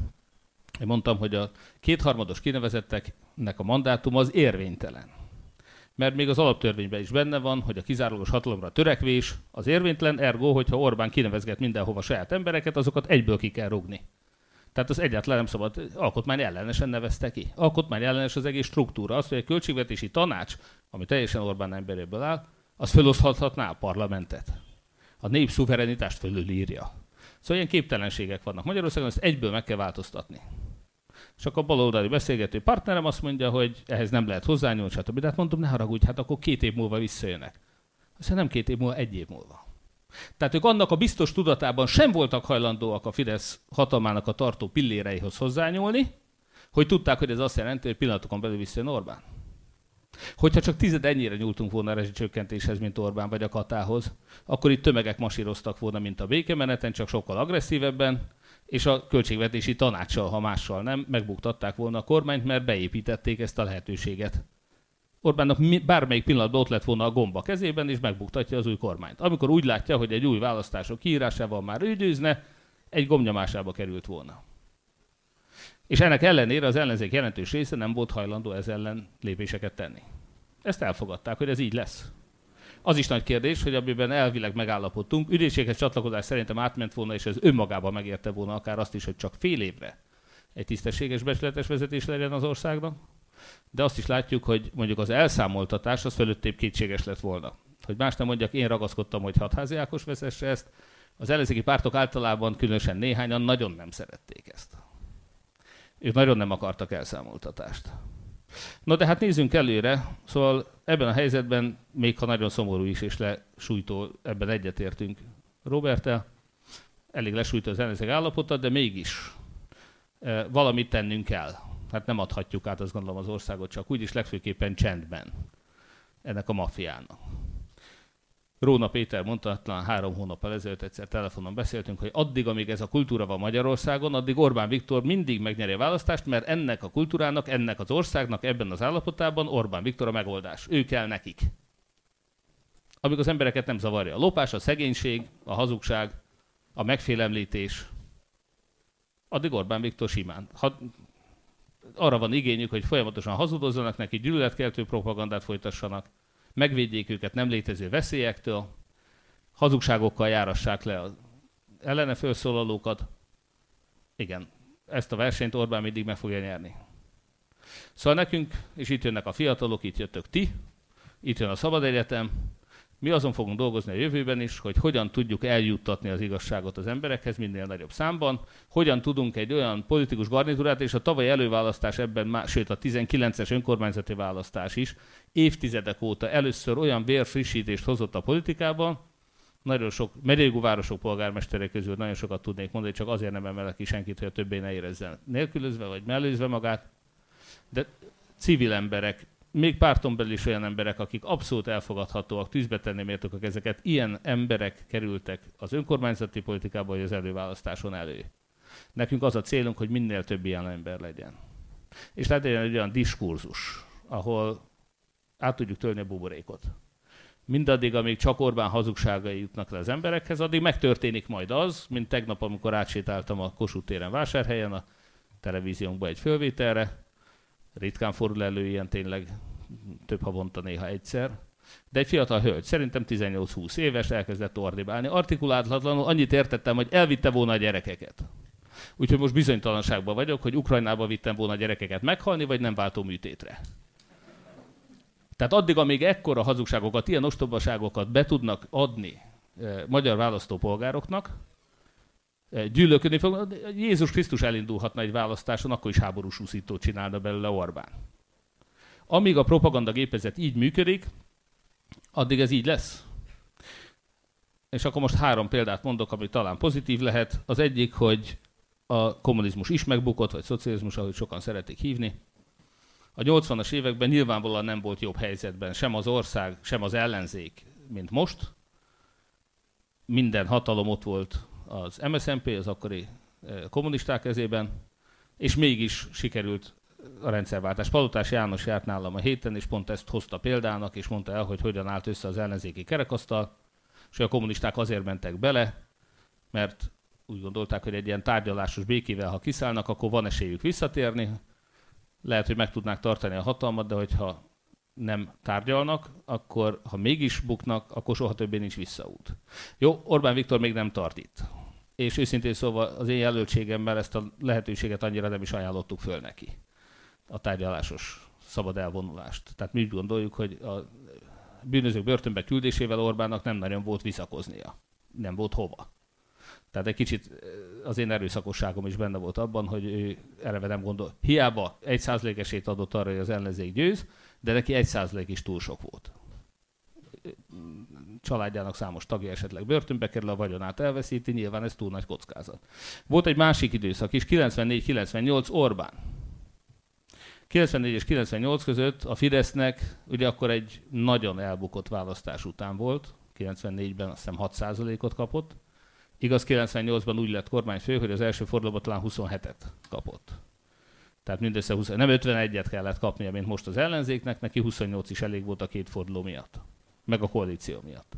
én mondtam, hogy a kétharmados kinevezetteknek a mandátum az érvénytelen. mert még az alaptörvényben is benne van, hogy a kizárólagos hatalomra törekvés az érvénytelen, ergo, hogyha Orbán kinevezget mindenhova saját embereket, azokat egyből ki kell rugni. Tehát az egyáltalán nem szabad, alkotmány ellenesen nevezte ki. Alkotmány ellenes az egész struktúra. Az, hogy egy költségvetési tanács, ami teljesen Orbán emberéből áll, az feloszthatná a parlamentet. A nép szuverenitást fölülírja. Szóval ilyen képtelenségek vannak Magyarországon, ezt egyből meg kell változtatni. Akkor a baloldali beszélgető partnerem azt mondja, hogy ehhez nem lehet hozzányúlni, stb. De hát mondom, ne haragudj, hát akkor két év múlva visszajönnek. Aztán nem két év múlva, egy év múlva. Tehát ők annak a biztos tudatában sem voltak hajlandóak a Fidesz hatalmának a tartó pilléreihoz hozzányúlni, hogy tudták, hogy ez azt jelenti, hogy pillanatokon belül visszajön Orbán. Hogyha csak tized ennyire nyúltunk volna a rezsicsökkentéshez, mint Orbán vagy a Katához, akkor itt tömegek masíroztak volna, mint a békemeneten, csak sokkal agresszívebben, és a költségvetési tanácssal, ha mással nem, megbuktatták volna a kormányt, mert beépítették ezt a lehetőséget. Orbánnak bármelyik pillanatban ott lett volna a gomba kezében, és megbuktatja az új kormányt. Amikor úgy látja, hogy egy új választások kiírásával már ügyőzne, egy gomnyomásába került volna. És ennek ellenére az ellenzék jelentős része nem volt hajlandó ez ellen lépéseket tenni. Ezt elfogadták, hogy ez így lesz. Az is nagy kérdés, hogy amiben elvileg megállapodtunk, ügyészséghez csatlakozás szerintem átment volna, és ez önmagában megérte volna akár azt is, hogy csak fél évre egy tisztességes becsületes vezetés legyen az országnak, de azt is látjuk, hogy mondjuk az elszámoltatás az fölöttébb kétséges lett volna. Hogy más nem mondjak, én ragaszkodtam, hogy hatházi Ákos vezesse ezt, az ellenzéki pártok általában, különösen néhányan nagyon nem szerették ezt. Ők nagyon nem akartak elszámoltatást. No de hát nézzünk előre, szóval ebben a helyzetben, még ha nagyon szomorú is és lesújtó, ebben egyetértünk Robertel, elég lesújtó az ellenzék állapota, de mégis e, valamit tennünk kell. Hát nem adhatjuk át, azt gondolom, az országot csak úgy is legfőképpen csendben ennek a mafiának. Róna Péter mondta, talán három hónappal ezelőtt egyszer telefonon beszéltünk, hogy addig, amíg ez a kultúra van Magyarországon, addig Orbán Viktor mindig megnyeri a választást, mert ennek a kultúrának, ennek az országnak ebben az állapotában Orbán Viktor a megoldás. Ő kell nekik. Amíg az embereket nem zavarja. A lopás, a szegénység, a hazugság, a megfélemlítés, addig Orbán Viktor simán. Ha arra van igényük, hogy folyamatosan hazudozzanak neki, gyűlöletkeltő propagandát folytassanak, megvédjék őket nem létező veszélyektől, hazugságokkal járassák le az ellene felszólalókat. Igen, ezt a versenyt Orbán mindig meg fogja nyerni. Szóval nekünk, és itt jönnek a fiatalok, itt jöttök ti, itt jön a Szabad Egyetem, mi azon fogunk dolgozni a jövőben is, hogy hogyan tudjuk eljuttatni az igazságot az emberekhez minél nagyobb számban, hogyan tudunk egy olyan politikus garnitúrát, és a tavaly előválasztás ebben, má, sőt a 19-es önkormányzati választás is évtizedek óta először olyan vérfrissítést hozott a politikában, nagyon sok megyégú városok polgármesterek közül nagyon sokat tudnék mondani, csak azért nem emelek ki senkit, hogy a többé ne érezzen nélkülözve vagy mellőzve magát, de civil emberek, még párton belül is olyan emberek, akik abszolút elfogadhatóak, tűzbe tenni méltókak ezeket, ilyen emberek kerültek az önkormányzati politikába, vagy az előválasztáson elő. Nekünk az a célunk, hogy minél több ilyen ember legyen. És legyen egy olyan diskurzus, ahol át tudjuk törni a buborékot. Mindaddig, amíg csak Orbán hazugságai jutnak le az emberekhez, addig megtörténik majd az, mint tegnap, amikor átsétáltam a Kossuth téren vásárhelyen a televíziónkba egy fölvételre, ritkán fordul elő ilyen tényleg több havonta néha egyszer. De egy fiatal hölgy, szerintem 18-20 éves, elkezdett ordibálni. Artikulálatlanul annyit értettem, hogy elvitte volna a gyerekeket. Úgyhogy most bizonytalanságban vagyok, hogy Ukrajnába vittem volna a gyerekeket meghalni, vagy nem váltó műtétre. Tehát addig, amíg ekkora hazugságokat, ilyen ostobaságokat be tudnak adni eh, magyar választópolgároknak, gyűlölködni fog. Jézus Krisztus elindulhatna egy választáson, akkor is háborús úszítót csinálna belőle Orbán. Amíg a propaganda gépezet így működik, addig ez így lesz. És akkor most három példát mondok, ami talán pozitív lehet. Az egyik, hogy a kommunizmus is megbukott, vagy szocializmus, ahogy sokan szeretik hívni. A 80-as években nyilvánvalóan nem volt jobb helyzetben sem az ország, sem az ellenzék, mint most. Minden hatalom ott volt az MSZNP, az akkori eh, kommunisták kezében, és mégis sikerült a rendszerváltás. Palotás János járt nálam a héten, és pont ezt hozta példának, és mondta el, hogy hogyan állt össze az ellenzéki kerekasztal, és a kommunisták azért mentek bele, mert úgy gondolták, hogy egy ilyen tárgyalásos békével, ha kiszállnak, akkor van esélyük visszatérni. Lehet, hogy meg tudnák tartani a hatalmat, de hogyha nem tárgyalnak, akkor ha mégis buknak, akkor soha többé nincs visszaút. Jó, Orbán Viktor még nem tart itt. És őszintén szóval az én jelöltségemmel ezt a lehetőséget annyira nem is ajánlottuk föl neki. A tárgyalásos szabad elvonulást. Tehát mi úgy gondoljuk, hogy a bűnözők börtönbe küldésével Orbánnak nem nagyon volt visszakoznia. Nem volt hova. Tehát egy kicsit az én erőszakosságom is benne volt abban, hogy ő eleve nem gondol. Hiába egy százalékesét adott arra, hogy az ellenzék győz, de neki egy százalék is túl sok volt. Családjának számos tagja esetleg börtönbe kerül, a vagyonát elveszíti, nyilván ez túl nagy kockázat. Volt egy másik időszak is, 94-98 Orbán. 94 és 98 között a Fidesznek ugye akkor egy nagyon elbukott választás után volt, 94-ben azt hiszem 6%-ot kapott, Igaz, 98-ban úgy lett kormányfő, hogy az első fordulóban talán 27-et kapott. Tehát mindössze 20, nem 51-et kellett kapnia, mint most az ellenzéknek, neki 28 is elég volt a két forduló miatt, meg a koalíció miatt.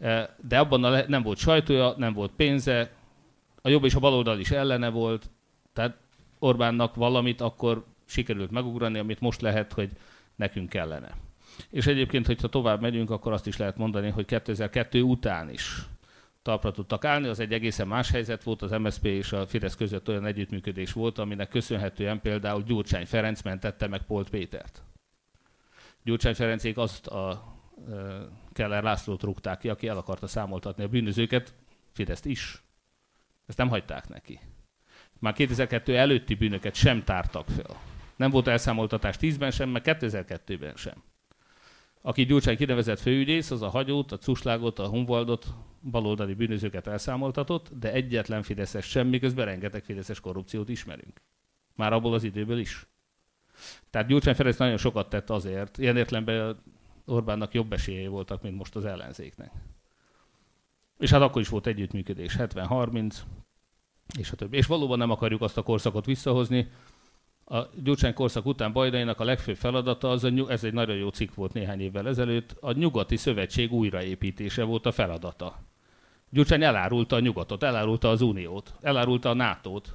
E, de abban a le- nem volt sajtója, nem volt pénze, a jobb és a baloldal is ellene volt, tehát Orbánnak valamit akkor sikerült megugrani, amit most lehet, hogy nekünk kellene. És egyébként, hogyha tovább megyünk, akkor azt is lehet mondani, hogy 2002 után is talpra tudtak állni, az egy egészen más helyzet volt, az MSZP és a Fidesz között olyan együttműködés volt, aminek köszönhetően például Gyurcsány Ferenc mentette meg Polt Pétert. Gyurcsány Ferencék azt a Keller Lászlót rúgták ki, aki el akarta számoltatni a bűnözőket, Fideszt is. Ezt nem hagyták neki. Már 2002 előtti bűnöket sem tártak fel. Nem volt elszámoltatás 10-ben sem, meg 2002-ben sem. Aki Gyurcsány kinevezett főügyész, az a hagyót, a cuslágot, a Humvaldot, baloldali bűnözőket elszámoltatott, de egyetlen Fideszes sem, miközben rengeteg Fideszes korrupciót ismerünk. Már abból az időből is. Tehát Gyurcsány Ferenc nagyon sokat tett azért, ilyen értelemben Orbánnak jobb esélyei voltak, mint most az ellenzéknek. És hát akkor is volt együttműködés, 70-30, és a többi. És valóban nem akarjuk azt a korszakot visszahozni, a Gyurcsány korszak után Bajdainak a legfőbb feladata, az a, ez egy nagyon jó cikk volt néhány évvel ezelőtt, a nyugati szövetség újraépítése volt a feladata. Gyurcsány elárulta a nyugatot, elárulta az uniót, elárulta a NATO-t.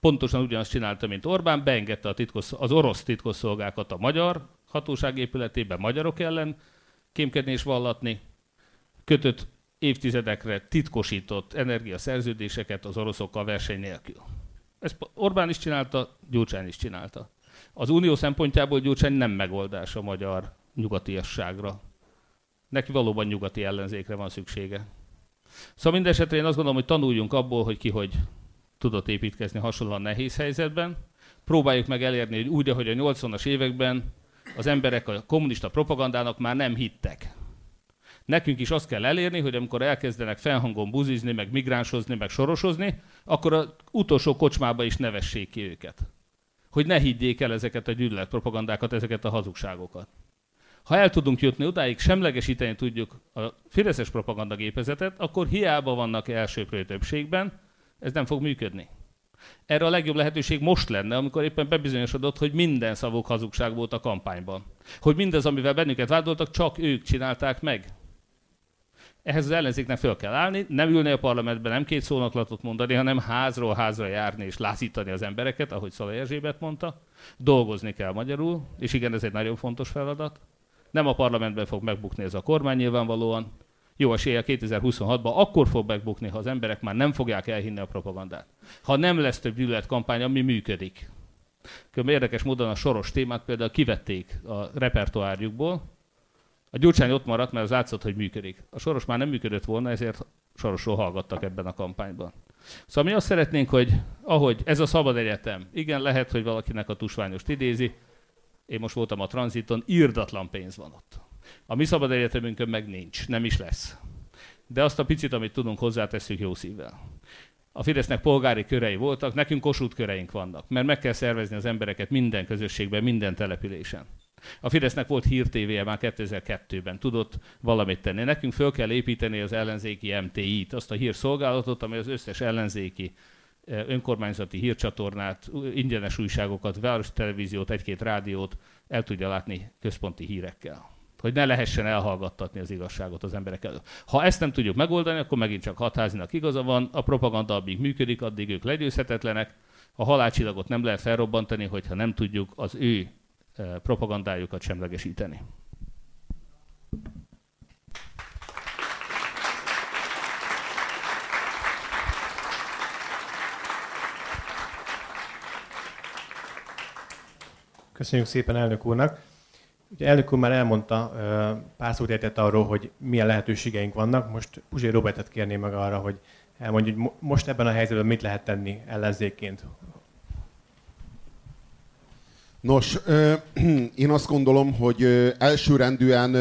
Pontosan ugyanazt csinálta, mint Orbán, beengedte a titkos, az orosz titkosszolgákat a magyar hatóság épületébe magyarok ellen kémkedni és vallatni, kötött évtizedekre titkosított energiaszerződéseket az oroszokkal verseny nélkül. Ezt Orbán is csinálta, Gyurcsány is csinálta. Az unió szempontjából Gyurcsány nem megoldás a magyar nyugatiasságra. Neki valóban nyugati ellenzékre van szüksége. Szóval minden esetre én azt gondolom, hogy tanuljunk abból, hogy ki hogy tudott építkezni hasonlóan nehéz helyzetben. Próbáljuk meg elérni, hogy úgy, ahogy a 80-as években az emberek a kommunista propagandának már nem hittek. Nekünk is azt kell elérni, hogy amikor elkezdenek felhangon buzizni, meg migránsozni, meg sorosozni, akkor az utolsó kocsmába is nevessék ki őket. Hogy ne higgyék el ezeket a gyűlöletpropagandákat, ezeket a hazugságokat. Ha el tudunk jutni odáig, semlegesíteni tudjuk a fideszes propagandagépezetet, akkor hiába vannak elsőprő többségben, ez nem fog működni. Erre a legjobb lehetőség most lenne, amikor éppen bebizonyosodott, hogy minden szavuk hazugság volt a kampányban. Hogy mindez, amivel bennünket vádoltak, csak ők csinálták meg. Ehhez az ellenzéknek föl kell állni, nem ülni a parlamentben, nem két szónaklatot mondani, hanem házról házra járni és lázítani az embereket, ahogy Szalai Erzsébet mondta. Dolgozni kell magyarul, és igen, ez egy nagyon fontos feladat. Nem a parlamentben fog megbukni ez a kormány nyilvánvalóan. Jó esélye 2026-ban akkor fog megbukni, ha az emberek már nem fogják elhinni a propagandát. Ha nem lesz több gyűlöletkampány, ami működik. Különben érdekes módon a soros témát például kivették a repertoárjukból, a Gyurcsány ott maradt, mert az látszott, hogy működik. A Soros már nem működött volna, ezért Sorosról hallgattak ebben a kampányban. Szóval mi azt szeretnénk, hogy ahogy ez a szabad egyetem, igen, lehet, hogy valakinek a tusványost idézi, én most voltam a tranziton, írdatlan pénz van ott. A mi szabad egyetemünkön meg nincs, nem is lesz. De azt a picit, amit tudunk, hozzátesszük jó szívvel. A Fidesznek polgári körei voltak, nekünk kosút köreink vannak, mert meg kell szervezni az embereket minden közösségben, minden településen. A Fidesznek volt hírtévéje már 2002-ben, tudott valamit tenni. Nekünk föl kell építeni az ellenzéki MTI-t, azt a hírszolgálatot, amely az összes ellenzéki eh, önkormányzati hírcsatornát, ingyenes újságokat, város televíziót, egy-két rádiót el tudja látni központi hírekkel. Hogy ne lehessen elhallgattatni az igazságot az emberek előtt. Ha ezt nem tudjuk megoldani, akkor megint csak hatházinak igaza van, a propaganda addig működik, addig ők legyőzhetetlenek, a halálcsillagot nem lehet felrobbantani, hogyha nem tudjuk az ő propagandájukat semlegesíteni. Köszönjük szépen elnök úrnak. Ugye elnök úr már elmondta, pár szót értett arról, hogy milyen lehetőségeink vannak. Most Puzsé Robertet kérném meg arra, hogy elmondja, hogy most ebben a helyzetben mit lehet tenni ellenzékként. Nos, én azt gondolom, hogy elsőrendűen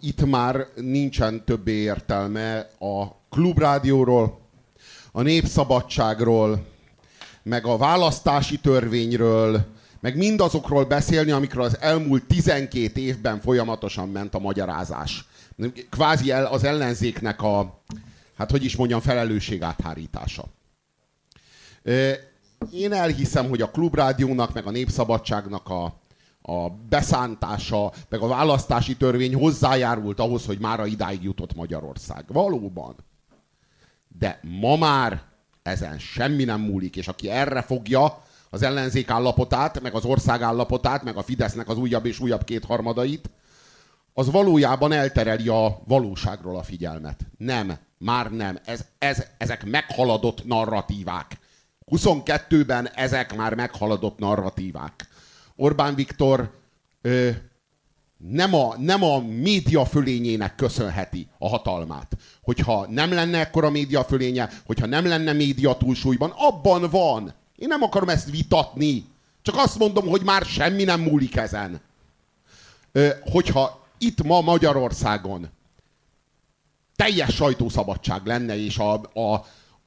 itt már nincsen többé értelme a klubrádióról, a népszabadságról, meg a választási törvényről, meg mindazokról beszélni, amikről az elmúlt 12 évben folyamatosan ment a magyarázás. Kvázi el, az ellenzéknek a, hát hogy is mondjam, felelősség áthárítása. Én elhiszem, hogy a klubrádiónak, meg a népszabadságnak a, a beszántása, meg a választási törvény hozzájárult ahhoz, hogy már idáig jutott Magyarország. Valóban. De ma már ezen semmi nem múlik, és aki erre fogja az ellenzék állapotát, meg az ország állapotát, meg a Fidesznek az újabb és újabb kétharmadait, az valójában eltereli a valóságról a figyelmet. Nem, már nem. Ez, ez, ezek meghaladott narratívák. 22-ben ezek már meghaladott narratívák. Orbán Viktor ö, nem a, nem a média fölényének köszönheti a hatalmát. Hogyha nem lenne ekkora média fölénye, hogyha nem lenne média túlsúlyban, abban van. Én nem akarom ezt vitatni. Csak azt mondom, hogy már semmi nem múlik ezen. Ö, hogyha itt ma Magyarországon teljes sajtószabadság lenne, és a, a,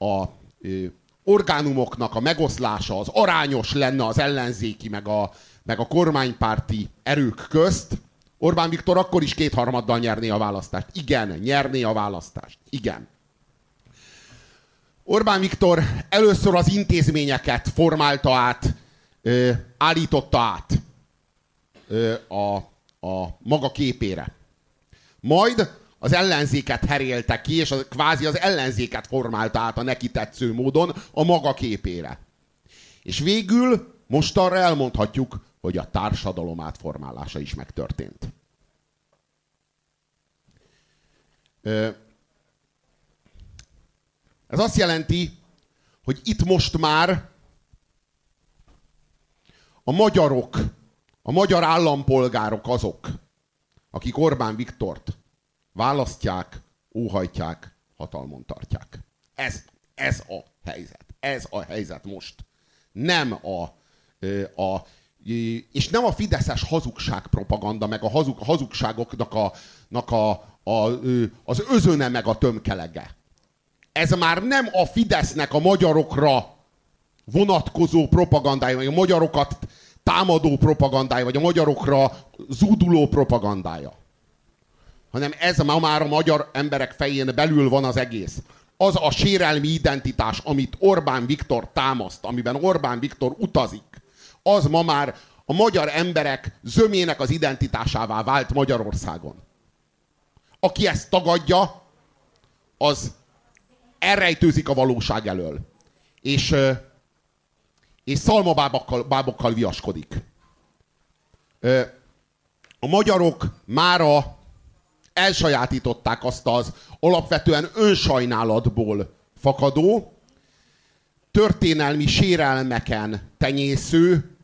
a ö, orgánumoknak a megoszlása az arányos lenne az ellenzéki, meg a, meg a kormánypárti erők közt, Orbán Viktor akkor is kétharmaddal nyerné a választást. Igen, nyerné a választást. Igen. Orbán Viktor először az intézményeket formálta át, ö, állította át ö, a, a maga képére. Majd az ellenzéket herélte ki, és az, kvázi az ellenzéket formálta át a neki tetsző módon a maga képére. És végül most arra elmondhatjuk, hogy a társadalom átformálása is megtörtént. Ez azt jelenti, hogy itt most már a magyarok, a magyar állampolgárok azok, akik Orbán Viktort választják, óhajtják, hatalmon tartják. Ez, ez a helyzet. Ez a helyzet most. Nem a, a és nem a fideszes hazugság propaganda, meg a hazug, hazugságoknak a, a, a, az özöne meg a tömkelege. Ez már nem a Fidesznek a magyarokra vonatkozó propagandája, vagy a magyarokat támadó propagandája, vagy a magyarokra zúduló propagandája. Hanem ez ma már a magyar emberek fején belül van az egész. Az a sérelmi identitás, amit Orbán Viktor támaszt, amiben Orbán Viktor utazik, az ma már a magyar emberek zömének az identitásává vált Magyarországon. Aki ezt tagadja, az elrejtőzik a valóság elől. És, és szalmabábokkal bábokkal viaskodik. A magyarok mára elsajátították azt az alapvetően önsajnálatból fakadó, történelmi sérelmeken tenyésző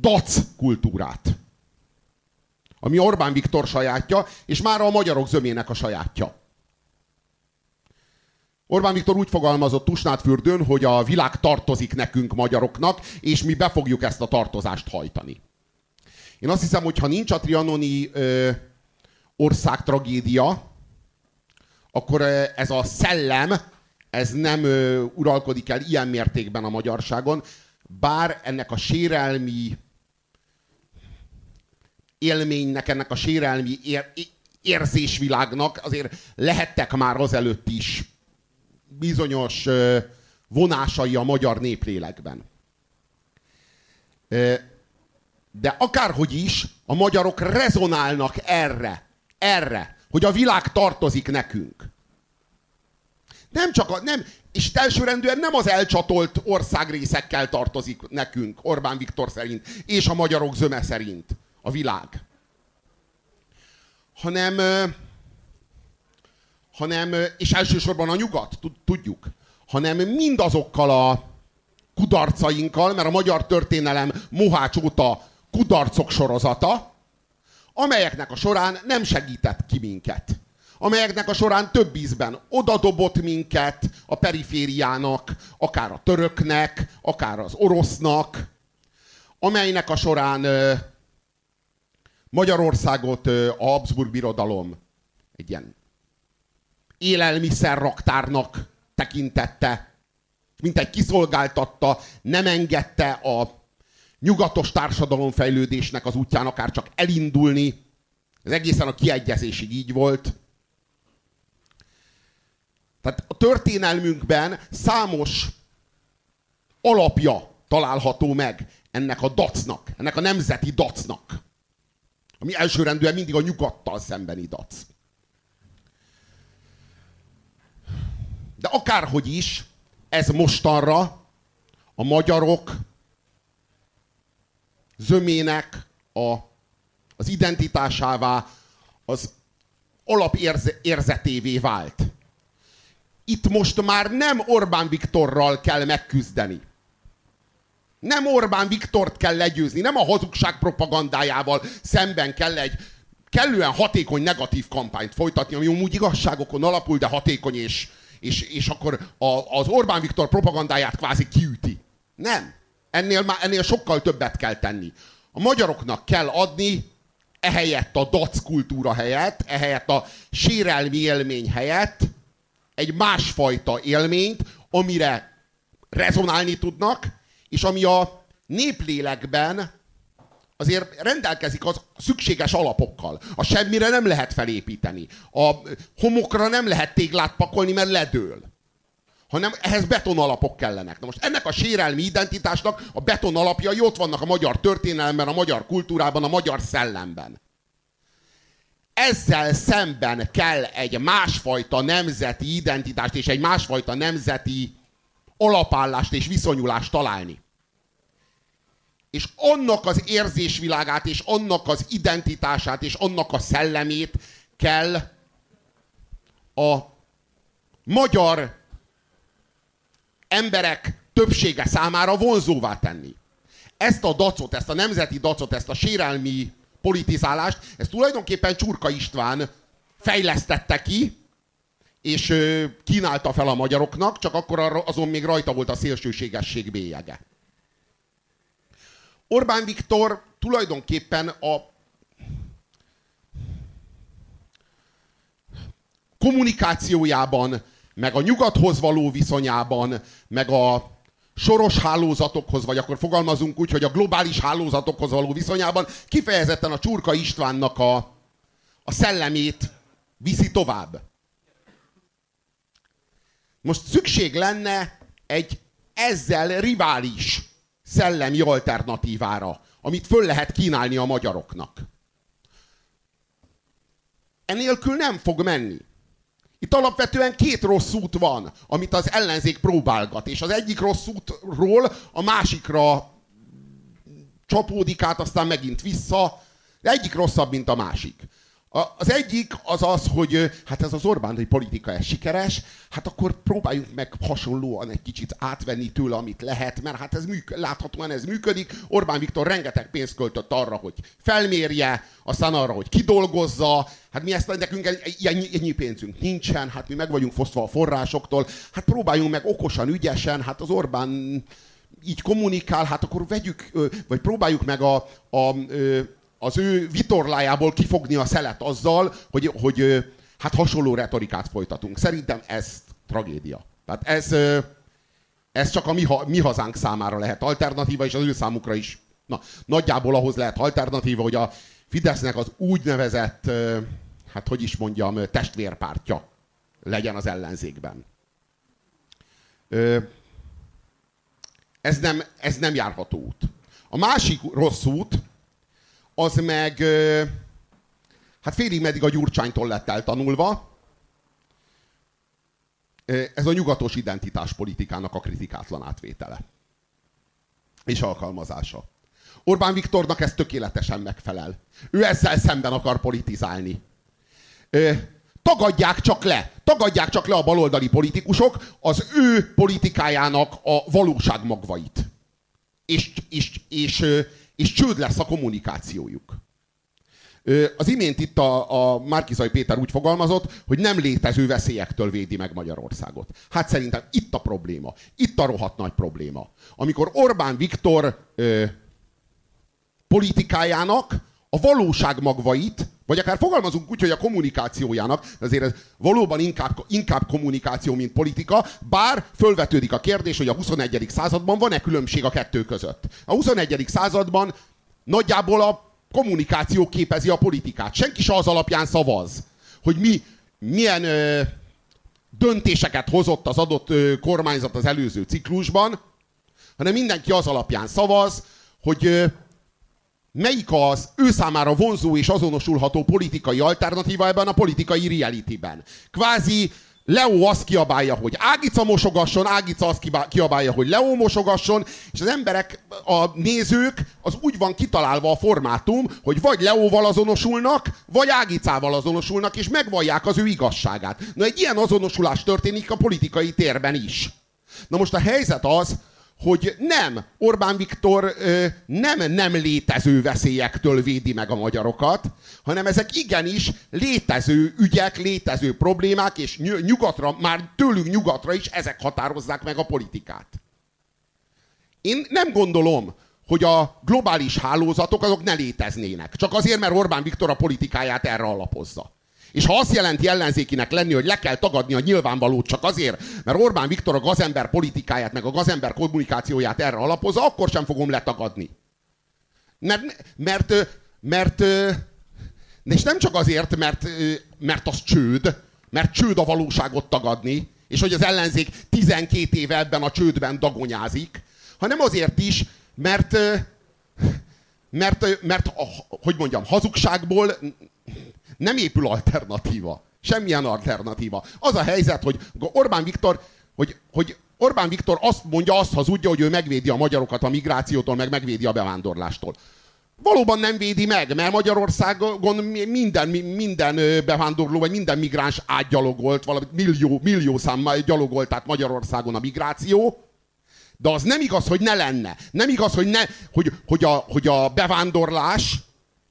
dac kultúrát. Ami Orbán Viktor sajátja, és már a magyarok zömének a sajátja. Orbán Viktor úgy fogalmazott Tusnádfürdőn, hogy a világ tartozik nekünk magyaroknak, és mi be fogjuk ezt a tartozást hajtani. Én azt hiszem, hogy ha nincs a trianoni ö, ország tragédia, akkor ez a szellem, ez nem ö, uralkodik el ilyen mértékben a magyarságon, bár ennek a sérelmi élménynek, ennek a sérelmi ér, érzésvilágnak azért lehettek már azelőtt is bizonyos vonásai a magyar néplélekben. De akárhogy is, a magyarok rezonálnak erre, erre, hogy a világ tartozik nekünk. Nem csak a, nem, és elsőrendűen nem az elcsatolt országrészekkel tartozik nekünk, Orbán Viktor szerint, és a magyarok zöme szerint a világ. Hanem, hanem, és elsősorban a nyugat, tudjuk, hanem mindazokkal a kudarcainkkal, mert a magyar történelem Mohács óta kudarcok sorozata, amelyeknek a során nem segített ki minket. Amelyeknek a során több ízben odadobott minket a perifériának, akár a töröknek, akár az orosznak, amelynek a során Magyarországot a Habsburg birodalom egy ilyen élelmiszerraktárnak tekintette, mint egy kiszolgáltatta, nem engedte a nyugatos társadalom fejlődésnek az útján akár csak elindulni. Ez egészen a kiegyezésig így volt. Tehát a történelmünkben számos alapja található meg ennek a dacnak, ennek a nemzeti dacnak. Ami elsőrendűen mindig a nyugattal szembeni dac. De akárhogy is, ez mostanra a magyarok zömének a, az identitásává, az alapérzetévé vált. Itt most már nem Orbán Viktorral kell megküzdeni. Nem Orbán Viktort kell legyőzni, nem a hazugság propagandájával szemben kell egy kellően hatékony negatív kampányt folytatni, ami úgy igazságokon alapul, de hatékony és, és, és akkor a, az Orbán Viktor propagandáját kvázi kiüti. Nem. Ennél, már, ennél sokkal többet kell tenni. A magyaroknak kell adni ehelyett a dac kultúra helyett, ehelyett a sérelmi élmény helyett egy másfajta élményt, amire rezonálni tudnak, és ami a néplélekben azért rendelkezik az szükséges alapokkal. A semmire nem lehet felépíteni. A homokra nem lehet téglát pakolni, mert ledől. Hanem ehhez betonalapok kellenek. Na most ennek a sérelmi identitásnak a beton alapjai ott vannak a magyar történelemben, a magyar kultúrában, a magyar szellemben. Ezzel szemben kell egy másfajta nemzeti identitást és egy másfajta nemzeti alapállást és viszonyulást találni. És annak az érzésvilágát, és annak az identitását, és annak a szellemét kell a magyar emberek többsége számára vonzóvá tenni. Ezt a dacot, ezt a nemzeti dacot, ezt a sérelmi politizálást, ezt tulajdonképpen Csurka István fejlesztette ki, és kínálta fel a magyaroknak, csak akkor azon még rajta volt a szélsőségesség bélyege. Orbán Viktor tulajdonképpen a kommunikációjában, meg a nyugathoz való viszonyában, meg a soros hálózatokhoz, vagy akkor fogalmazunk úgy, hogy a globális hálózatokhoz való viszonyában kifejezetten a Csurka Istvánnak a, a szellemét viszi tovább. Most szükség lenne egy ezzel rivális szellemi alternatívára, amit föl lehet kínálni a magyaroknak. Enélkül nem fog menni. Itt alapvetően két rossz út van, amit az ellenzék próbálgat, és az egyik rossz útról a másikra csapódik át, aztán megint vissza, de egyik rosszabb, mint a másik. Az egyik az az, hogy hát ez az Orbán politika ez sikeres, hát akkor próbáljunk meg hasonlóan egy kicsit átvenni tőle, amit lehet, mert hát ez műk, láthatóan ez működik. Orbán Viktor rengeteg pénzt költött arra, hogy felmérje, aztán arra, hogy kidolgozza. Hát mi ezt nekünk ennyi, ennyi pénzünk nincsen, hát mi meg vagyunk fosztva a forrásoktól. Hát próbáljunk meg okosan, ügyesen, hát az Orbán így kommunikál, hát akkor vegyük, vagy próbáljuk meg a, a az ő vitorlájából kifogni a szelet azzal, hogy, hogy hát hasonló retorikát folytatunk. Szerintem ez tragédia. Tehát ez, ez csak a mi, mi hazánk számára lehet alternatíva, és az ő számukra is na, nagyjából ahhoz lehet alternatíva, hogy a Fidesznek az úgynevezett, hát hogy is mondjam, testvérpártja legyen az ellenzékben. Ez nem, ez nem járható út. A másik rossz út, az meg hát félig meddig a Gyurcsánytól lett eltanulva. ez a nyugatos identitáspolitikának a kritikátlan átvétele. És alkalmazása. Orbán Viktornak ez tökéletesen megfelel. Ő ezzel szemben akar politizálni. Ö, tagadják csak le, tagadják csak le a baloldali politikusok az ő politikájának a valóság magvait. És, és, és, és, és csőd lesz a kommunikációjuk. Az imént itt a, a Márkizai Péter úgy fogalmazott, hogy nem létező veszélyektől védi meg Magyarországot. Hát szerintem itt a probléma. Itt a rohadt nagy probléma. Amikor Orbán Viktor ö, politikájának a valóság magvait, vagy akár fogalmazunk úgy, hogy a kommunikációjának, azért ez valóban inkább, inkább kommunikáció, mint politika, bár fölvetődik a kérdés, hogy a 21. században van-e különbség a kettő között. A 21. században nagyjából a kommunikáció képezi a politikát. Senki se az alapján szavaz, hogy mi milyen ö, döntéseket hozott az adott ö, kormányzat az előző ciklusban, hanem mindenki az alapján szavaz, hogy ö, melyik az ő számára vonzó és azonosulható politikai alternatíva ebben a politikai realityben. Kvázi Leo azt kiabálja, hogy Ágica mosogasson, Ágica azt kiabálja, hogy Leo mosogasson, és az emberek, a nézők, az úgy van kitalálva a formátum, hogy vagy Leóval azonosulnak, vagy Ágicával azonosulnak, és megvallják az ő igazságát. Na egy ilyen azonosulás történik a politikai térben is. Na most a helyzet az, hogy nem, Orbán Viktor nem nem létező veszélyektől védi meg a magyarokat, hanem ezek igenis létező ügyek, létező problémák, és nyugatra, már tőlünk nyugatra is ezek határozzák meg a politikát. Én nem gondolom, hogy a globális hálózatok azok ne léteznének. Csak azért, mert Orbán Viktor a politikáját erre alapozza. És ha azt jelenti ellenzékinek lenni, hogy le kell tagadni a nyilvánvalót csak azért, mert Orbán Viktor a gazember politikáját, meg a gazember kommunikációját erre alapozza, akkor sem fogom letagadni. Mert, mert, mert, és nem csak azért, mert, mert az csőd, mert csőd a valóságot tagadni, és hogy az ellenzék 12 éve ebben a csődben dagonyázik, hanem azért is, mert, mert, mert hogy mondjam, hazugságból nem épül alternatíva. Semmilyen alternatíva. Az a helyzet, hogy Orbán Viktor, hogy, hogy Orbán Viktor azt mondja, azt hazudja, hogy ő megvédi a magyarokat a migrációtól, meg megvédi a bevándorlástól. Valóban nem védi meg, mert Magyarországon minden, minden bevándorló, vagy minden migráns átgyalogolt, valami millió, millió számmal gyalogolt át Magyarországon a migráció, de az nem igaz, hogy ne lenne. Nem igaz, hogy, ne, hogy, hogy, a, hogy a bevándorlás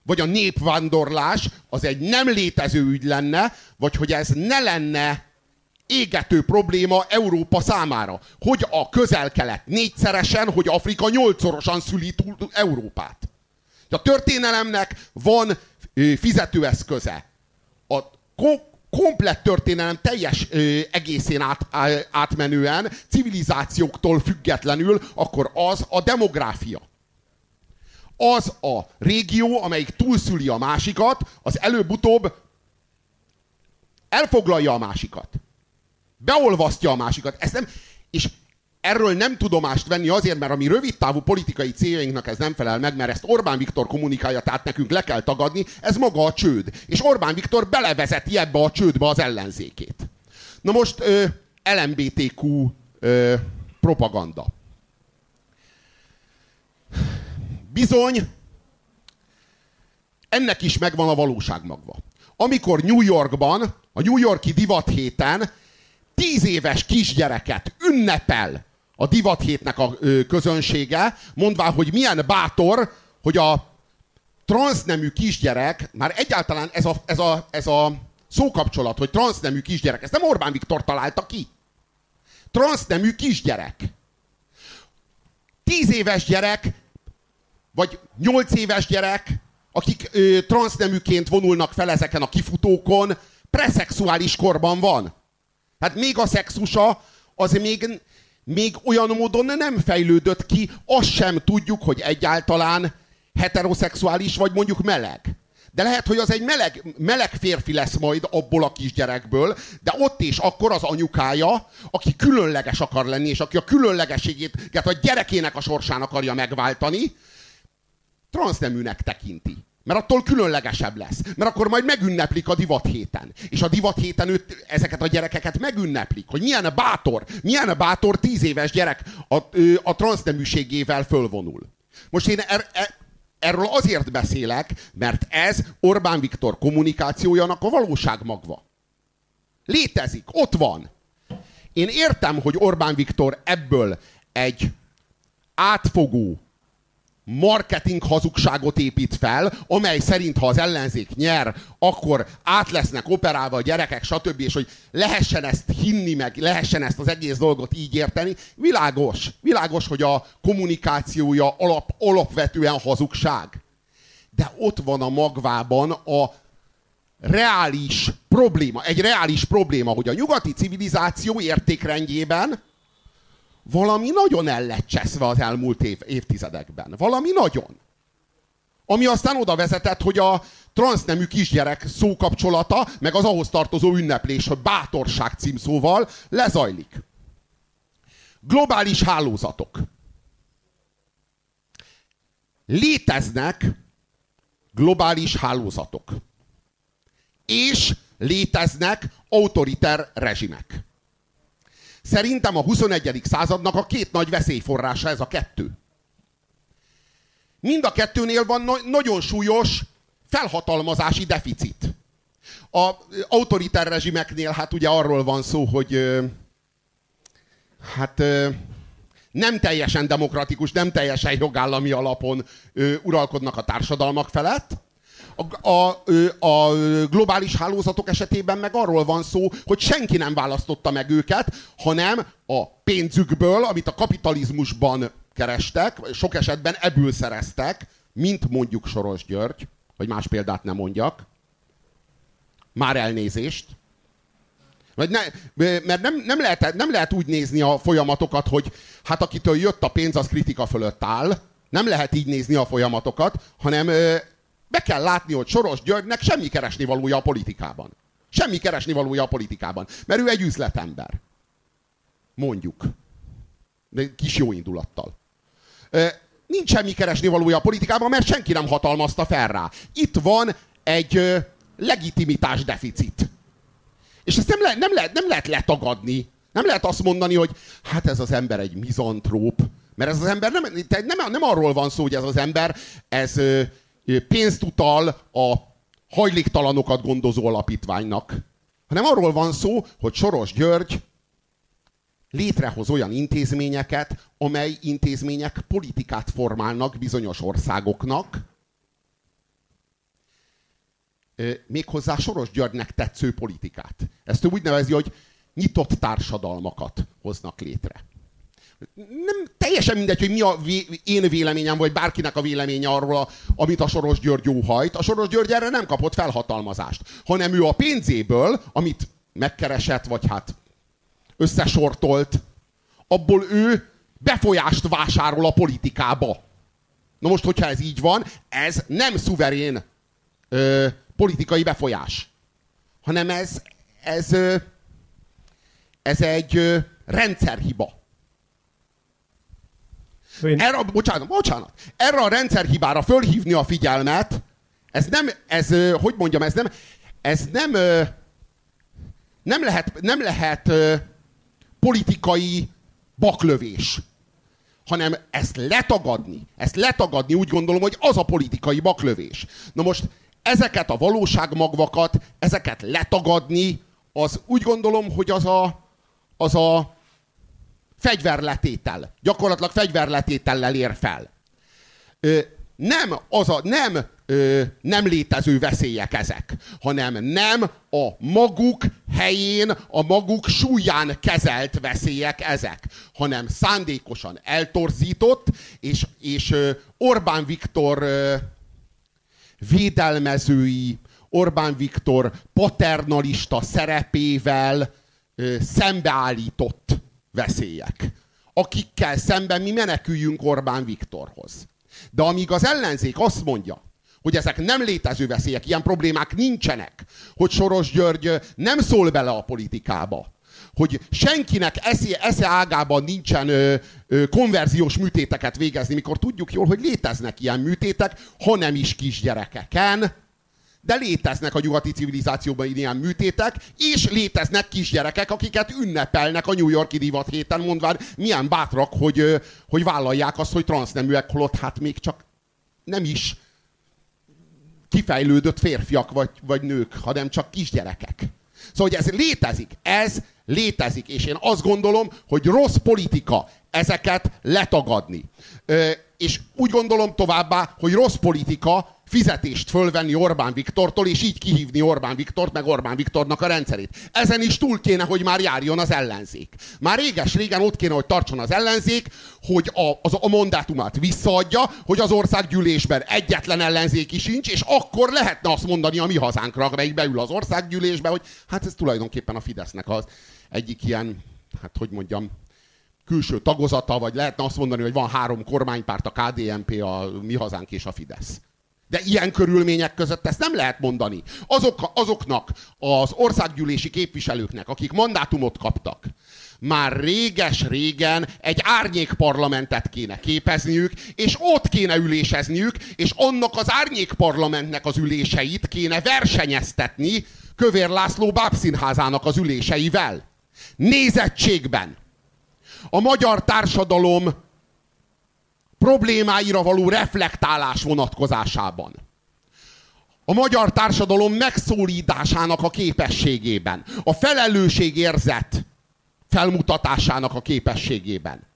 vagy a népvándorlás az egy nem létező ügy lenne, vagy hogy ez ne lenne égető probléma Európa számára. Hogy a közel-kelet négyszeresen, hogy Afrika nyolcszorosan szüli túl Európát. A történelemnek van fizetőeszköze. A komplett történelem teljes egészén át, átmenően, civilizációktól függetlenül, akkor az a demográfia az a régió, amelyik túlszüli a másikat, az előbb-utóbb elfoglalja a másikat. Beolvasztja a másikat. Ezt nem, és erről nem tudomást venni azért, mert a mi rövid távú politikai céljainknak ez nem felel meg, mert ezt Orbán Viktor kommunikálja, tehát nekünk le kell tagadni, ez maga a csőd. És Orbán Viktor belevezeti ebbe a csődbe az ellenzékét. Na most ö, LMBTQ ö, propaganda. Bizony, ennek is megvan a valóság magva. Amikor New Yorkban, a New Yorki divat héten tíz éves kisgyereket ünnepel a divat hétnek a közönsége, mondván, hogy milyen bátor, hogy a transznemű kisgyerek, már egyáltalán ez a, ez a, ez a szókapcsolat, hogy transznemű kisgyerek, ezt nem Orbán Viktor találta ki. Transznemű kisgyerek. Tíz éves gyerek vagy nyolc éves gyerek, akik ö, transzneműként vonulnak fel ezeken a kifutókon, preszexuális korban van. Hát még a szexusa, az még, még olyan módon nem fejlődött ki, azt sem tudjuk, hogy egyáltalán heteroszexuális vagy mondjuk meleg. De lehet, hogy az egy meleg, meleg férfi lesz majd abból a kisgyerekből, de ott is akkor az anyukája, aki különleges akar lenni, és aki a különlegességét, a gyerekének a sorsán akarja megváltani, transzneműnek tekinti. Mert attól különlegesebb lesz. Mert akkor majd megünneplik a divat héten. És a divat héten őt, ezeket a gyerekeket megünneplik. Hogy milyen bátor, milyen bátor tíz éves gyerek a, a transzneműségével fölvonul. Most én er, er, erről azért beszélek, mert ez Orbán Viktor kommunikációjának a valóság magva. Létezik, ott van. Én értem, hogy Orbán Viktor ebből egy átfogó, marketing hazugságot épít fel, amely szerint, ha az ellenzék nyer, akkor át lesznek operálva a gyerekek, stb. És hogy lehessen ezt hinni, meg lehessen ezt az egész dolgot így érteni. Világos, világos, hogy a kommunikációja alap, alapvetően hazugság. De ott van a magvában a reális probléma, egy reális probléma, hogy a nyugati civilizáció értékrendjében valami nagyon el lett cseszve az elmúlt év, évtizedekben. Valami nagyon. Ami aztán oda vezetett, hogy a transznemű kisgyerek szókapcsolata, meg az ahhoz tartozó ünneplés, hogy bátorság címszóval lezajlik. Globális hálózatok. Léteznek globális hálózatok. És léteznek autoriter rezsimek. Szerintem a 21. századnak a két nagy veszélyforrása ez a kettő. Mind a kettőnél van na- nagyon súlyos felhatalmazási deficit. A autoriter rezsimeknél hát ugye arról van szó, hogy hát nem teljesen demokratikus, nem teljesen jogállami alapon uralkodnak a társadalmak felett, a, a, a globális hálózatok esetében meg arról van szó, hogy senki nem választotta meg őket, hanem a pénzükből, amit a kapitalizmusban kerestek, sok esetben ebből szereztek, mint mondjuk Soros György, hogy más példát nem mondjak, már elnézést, vagy ne, mert nem, nem, lehet, nem lehet úgy nézni a folyamatokat, hogy hát akitől jött a pénz, az kritika fölött áll. Nem lehet így nézni a folyamatokat, hanem be kell látni, hogy Soros Györgynek semmi keresni valója a politikában. Semmi keresni valója a politikában. Mert ő egy üzletember. Mondjuk. De kis jó indulattal. Nincs semmi keresni valója a politikában, mert senki nem hatalmazta fel rá. Itt van egy legitimitás deficit. És ezt nem, le, nem, lehet, nem lehet letagadni. Nem lehet azt mondani, hogy hát ez az ember egy mizantróp. Mert ez az ember nem, nem, nem arról van szó, hogy ez az ember ez pénzt utal a hajléktalanokat gondozó alapítványnak, hanem arról van szó, hogy Soros György létrehoz olyan intézményeket, amely intézmények politikát formálnak bizonyos országoknak, méghozzá Soros Györgynek tetsző politikát. Ezt ő úgy nevezi, hogy nyitott társadalmakat hoznak létre nem teljesen mindegy, hogy mi a vé, én véleményem, vagy bárkinek a véleménye arról, amit a Soros György jóhajt. A Soros György erre nem kapott felhatalmazást, hanem ő a pénzéből, amit megkeresett, vagy hát összesortolt, abból ő befolyást vásárol a politikába. Na most, hogyha ez így van, ez nem szuverén ö, politikai befolyás, hanem ez, ez, ö, ez egy ö, rendszerhiba. Én... Erre, bocsánat, bocsánat. Erre a rendszerhibára fölhívni a figyelmet, ez nem, ez, hogy mondjam, ez nem, ez nem, nem lehet, nem lehet politikai baklövés, hanem ezt letagadni, ezt letagadni úgy gondolom, hogy az a politikai baklövés. Na most ezeket a valóságmagvakat, ezeket letagadni, az úgy gondolom, hogy az a, az a fegyverletétel. Gyakorlatilag fegyverletétellel ér fel. Ö, nem, az a, nem, ö, nem létező veszélyek ezek, hanem nem a maguk helyén, a maguk súlyán kezelt veszélyek ezek, hanem szándékosan eltorzított, és, és ö, Orbán Viktor ö, védelmezői, Orbán Viktor paternalista szerepével ö, szembeállított veszélyek, akikkel szemben mi meneküljünk Orbán Viktorhoz. De amíg az ellenzék azt mondja, hogy ezek nem létező veszélyek, ilyen problémák nincsenek, hogy Soros György nem szól bele a politikába, hogy senkinek esze, esze ágában nincsen ö, ö, konverziós műtéteket végezni, mikor tudjuk jól, hogy léteznek ilyen műtétek, ha nem is kisgyerekeken, de léteznek a nyugati civilizációban ilyen műtétek, és léteznek kisgyerekek, akiket ünnepelnek a New Yorki divat héten, mondván milyen bátrak, hogy, hogy vállalják azt, hogy transzneműek, holott hát még csak nem is kifejlődött férfiak vagy, vagy nők, hanem csak kisgyerekek. Szóval, hogy ez létezik, ez létezik, és én azt gondolom, hogy rossz politika ezeket letagadni. Ö, és úgy gondolom továbbá, hogy rossz politika fizetést fölvenni Orbán Viktortól, és így kihívni Orbán Viktort, meg Orbán Viktornak a rendszerét. Ezen is túl kéne, hogy már járjon az ellenzék. Már réges-régen ott kéne, hogy tartson az ellenzék, hogy a, az, a mandátumát visszaadja, hogy az országgyűlésben egyetlen ellenzéki sincs, és akkor lehetne azt mondani a mi hazánkra, melyik beül az országgyűlésbe, hogy hát ez tulajdonképpen a Fidesznek az egyik ilyen, hát hogy mondjam, külső tagozata, vagy lehetne azt mondani, hogy van három kormánypárt, a KDNP, a Mi Hazánk és a Fidesz. De ilyen körülmények között ezt nem lehet mondani. Azok, azoknak az országgyűlési képviselőknek, akik mandátumot kaptak, már réges-régen egy árnyék parlamentet kéne képezniük, és ott kéne ülésezniük, és annak az árnyék parlamentnek az üléseit kéne versenyeztetni Kövér László bábszínházának az üléseivel. Nézettségben. A magyar társadalom problémáira való reflektálás vonatkozásában. A magyar társadalom megszólításának a képességében. A felelősségérzet felmutatásának a képességében.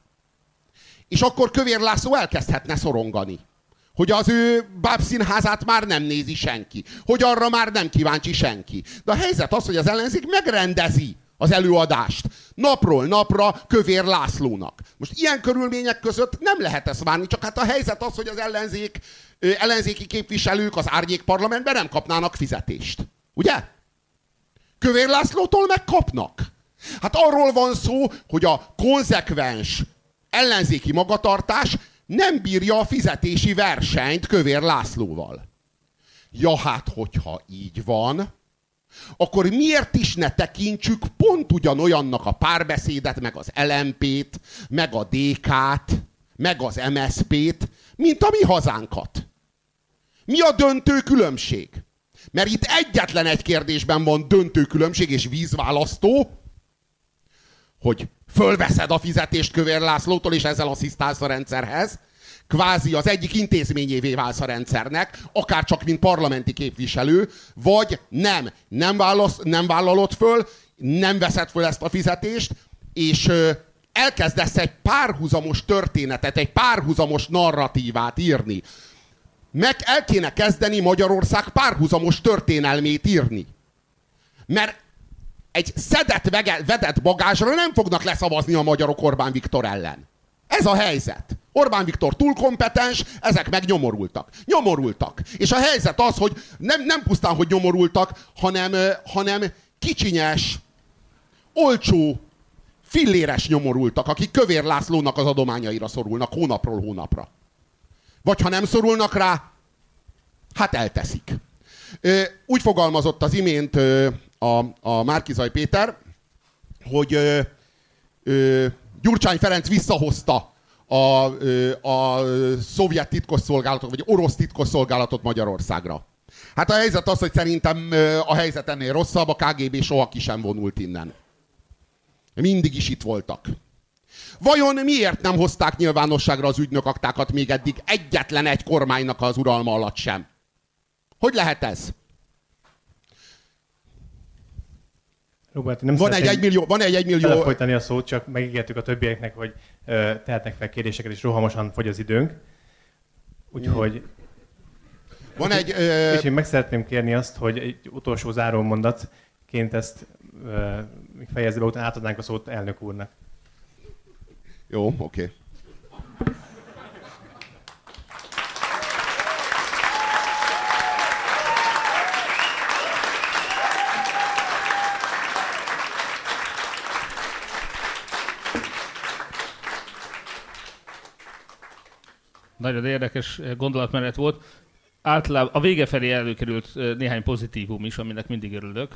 És akkor Kövér László elkezdhetne szorongani. Hogy az ő bábszínházát már nem nézi senki. Hogy arra már nem kíváncsi senki. De a helyzet az, hogy az ellenzék megrendezi az előadást. Napról napra Kövér Lászlónak. Most ilyen körülmények között nem lehet ezt várni, csak hát a helyzet az, hogy az ellenzék, ellenzéki képviselők az árnyék parlamentben nem kapnának fizetést. Ugye? Kövér Lászlótól megkapnak. Hát arról van szó, hogy a konzekvens ellenzéki magatartás nem bírja a fizetési versenyt Kövér Lászlóval. Ja hát, hogyha így van, akkor miért is ne tekintsük pont ugyanolyannak a párbeszédet, meg az LMP-t, meg a DK-t, meg az MSP-t, mint a mi hazánkat? Mi a döntő különbség? Mert itt egyetlen egy kérdésben van döntő különbség és vízválasztó, hogy fölveszed a fizetést Kövér Lászlótól, és ezzel asszisztálsz a rendszerhez, kvázi az egyik intézményévé válsz a rendszernek, akár csak mint parlamenti képviselő, vagy nem, nem, válasz, nem vállalod föl, nem veszed föl ezt a fizetést, és elkezdesz egy párhuzamos történetet, egy párhuzamos narratívát írni. Meg el kéne kezdeni Magyarország párhuzamos történelmét írni. Mert egy szedett, vedett bagázsra nem fognak leszavazni a magyarok Orbán Viktor ellen. Ez a helyzet. Orbán Viktor túl kompetens, ezek meg nyomorultak. Nyomorultak. És a helyzet az, hogy nem, nem pusztán, hogy nyomorultak, hanem, hanem kicsinyes, olcsó, filléres nyomorultak, akik Kövér Lászlónak az adományaira szorulnak hónapról hónapra. Vagy ha nem szorulnak rá, hát elteszik. Úgy fogalmazott az imént a, a Márkizaj Péter, hogy Gyurcsány Ferenc visszahozta a, a szovjet titkosszolgálatot, vagy orosz titkosszolgálatot Magyarországra. Hát a helyzet az, hogy szerintem a helyzet ennél rosszabb, a KGB soha ki sem vonult innen. Mindig is itt voltak. Vajon miért nem hozták nyilvánosságra az ügynökaktákat még eddig egyetlen egy kormánynak az uralma alatt sem? Hogy lehet ez? Robert, nem van egy egymillió, van egy egymillió... folytani a szót, csak megígértük a többieknek, hogy ö, tehetnek fel kérdéseket, és rohamosan fogy az időnk. Úgyhogy... Van egy... Ö... És én meg szeretném kérni azt, hogy egy utolsó záró mondatként ezt ö, fejezve be, utána átadnánk a szót elnök úrnak. Jó, oké. Okay. Nagyon érdekes gondolatmenet volt. Általában a vége felé előkerült néhány pozitívum is, aminek mindig örülök.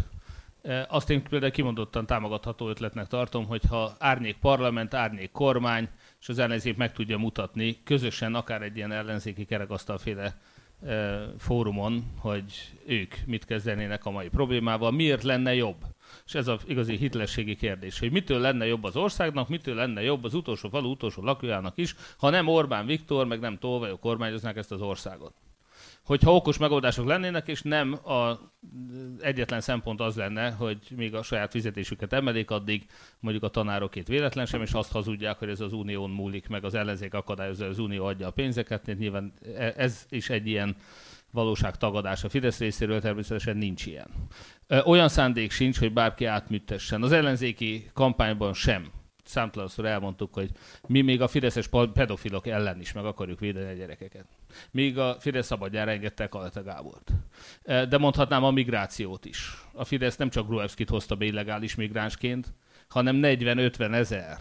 Azt én például kimondottan támogatható ötletnek tartom, hogyha árnyék parlament, árnyék kormány, és az ellenzék meg tudja mutatni közösen, akár egy ilyen ellenzéki kerekasztalféle fórumon, hogy ők mit kezdenének a mai problémával, miért lenne jobb. És ez az igazi hitelességi kérdés, hogy mitől lenne jobb az országnak, mitől lenne jobb az utolsó falu utolsó lakójának is, ha nem Orbán Viktor, meg nem Tolvajok kormányoznák ezt az országot hogyha okos megoldások lennének, és nem a egyetlen szempont az lenne, hogy még a saját fizetésüket emelik, addig mondjuk a tanárokét véletlen sem, és azt hazudják, hogy ez az unión múlik, meg az ellenzék akadályozza, az unió adja a pénzeket. Nyilván e- ez is egy ilyen valóságtagadás a Fidesz részéről, természetesen nincs ilyen. Olyan szándék sincs, hogy bárki átműtessen. Az ellenzéki kampányban sem számtalanszor elmondtuk, hogy mi még a fideszes pedofilok ellen is meg akarjuk védeni a gyerekeket. Míg a Fidesz szabadjára engedte Kaleta Gábort. De mondhatnám a migrációt is. A Fidesz nem csak Gruevskit hozta be illegális migránsként, hanem 40-50 ezer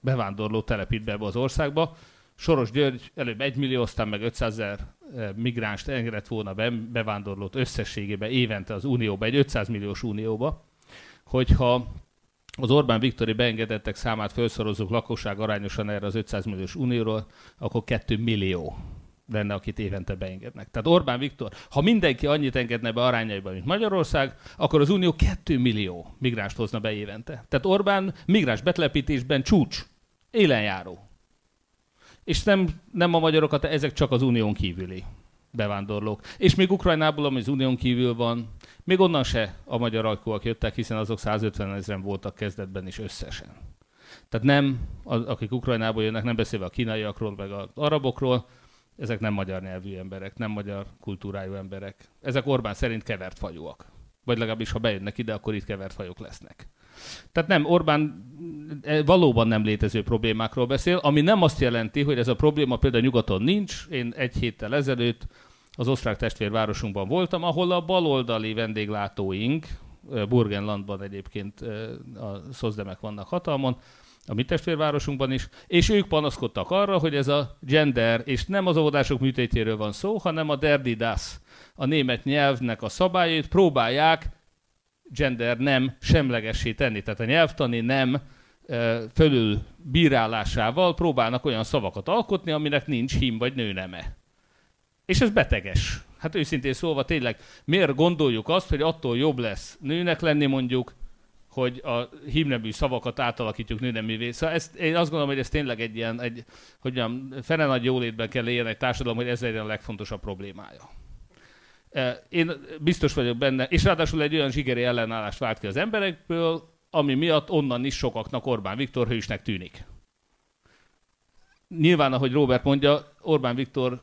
bevándorló telepít be az országba. Soros György előbb 1 millió, aztán meg 500 ezer e, migránst engedett volna be, bevándorlót összességében évente az Unióba, egy 500 milliós Unióba, hogyha az Orbán Viktori beengedettek számát felszorozzuk lakosság arányosan erre az 500 milliós unióról, akkor 2 millió lenne, akit évente beengednek. Tehát Orbán Viktor, ha mindenki annyit engedne be arányaiban, mint Magyarország, akkor az Unió 2 millió migránst hozna be évente. Tehát Orbán migráns betlepítésben csúcs, élenjáró. És nem, nem a magyarokat, ezek csak az Unión kívüli bevándorlók. És még Ukrajnából, ami az Unión kívül van, még onnan se a magyar alkóak jöttek, hiszen azok 150 ezeren voltak kezdetben is összesen. Tehát nem, akik Ukrajnából jönnek, nem beszélve a kínaiakról, meg az arabokról, ezek nem magyar nyelvű emberek, nem magyar kultúrájú emberek. Ezek Orbán szerint kevert fajúak. Vagy legalábbis, ha bejönnek ide, akkor itt kevert fajok lesznek. Tehát nem, Orbán e, valóban nem létező problémákról beszél, ami nem azt jelenti, hogy ez a probléma például nyugaton nincs. Én egy héttel ezelőtt az osztrák testvérvárosunkban voltam, ahol a baloldali vendéglátóink, Burgenlandban egyébként a szozdemek vannak hatalmon, a mi testvérvárosunkban is, és ők panaszkodtak arra, hogy ez a gender, és nem az óvodások műtétjéről van szó, hanem a derdidas, a német nyelvnek a szabályait próbálják gender nem semlegessé tenni. Tehát a nyelvtani nem fölül bírálásával próbálnak olyan szavakat alkotni, aminek nincs hím vagy nőneme. És ez beteges. Hát őszintén szólva tényleg, miért gondoljuk azt, hogy attól jobb lesz nőnek lenni mondjuk, hogy a hímnemű szavakat átalakítjuk nőneművé. Szóval ezt, én azt gondolom, hogy ez tényleg egy ilyen, egy, hogy mondjam, fene nagy jólétben kell éljen egy társadalom, hogy ez legyen a legfontosabb problémája. Én biztos vagyok benne, és ráadásul egy olyan zsigeri ellenállást vált ki az emberekből, ami miatt onnan is sokaknak Orbán Viktor hősnek tűnik. Nyilván, ahogy Robert mondja, Orbán Viktor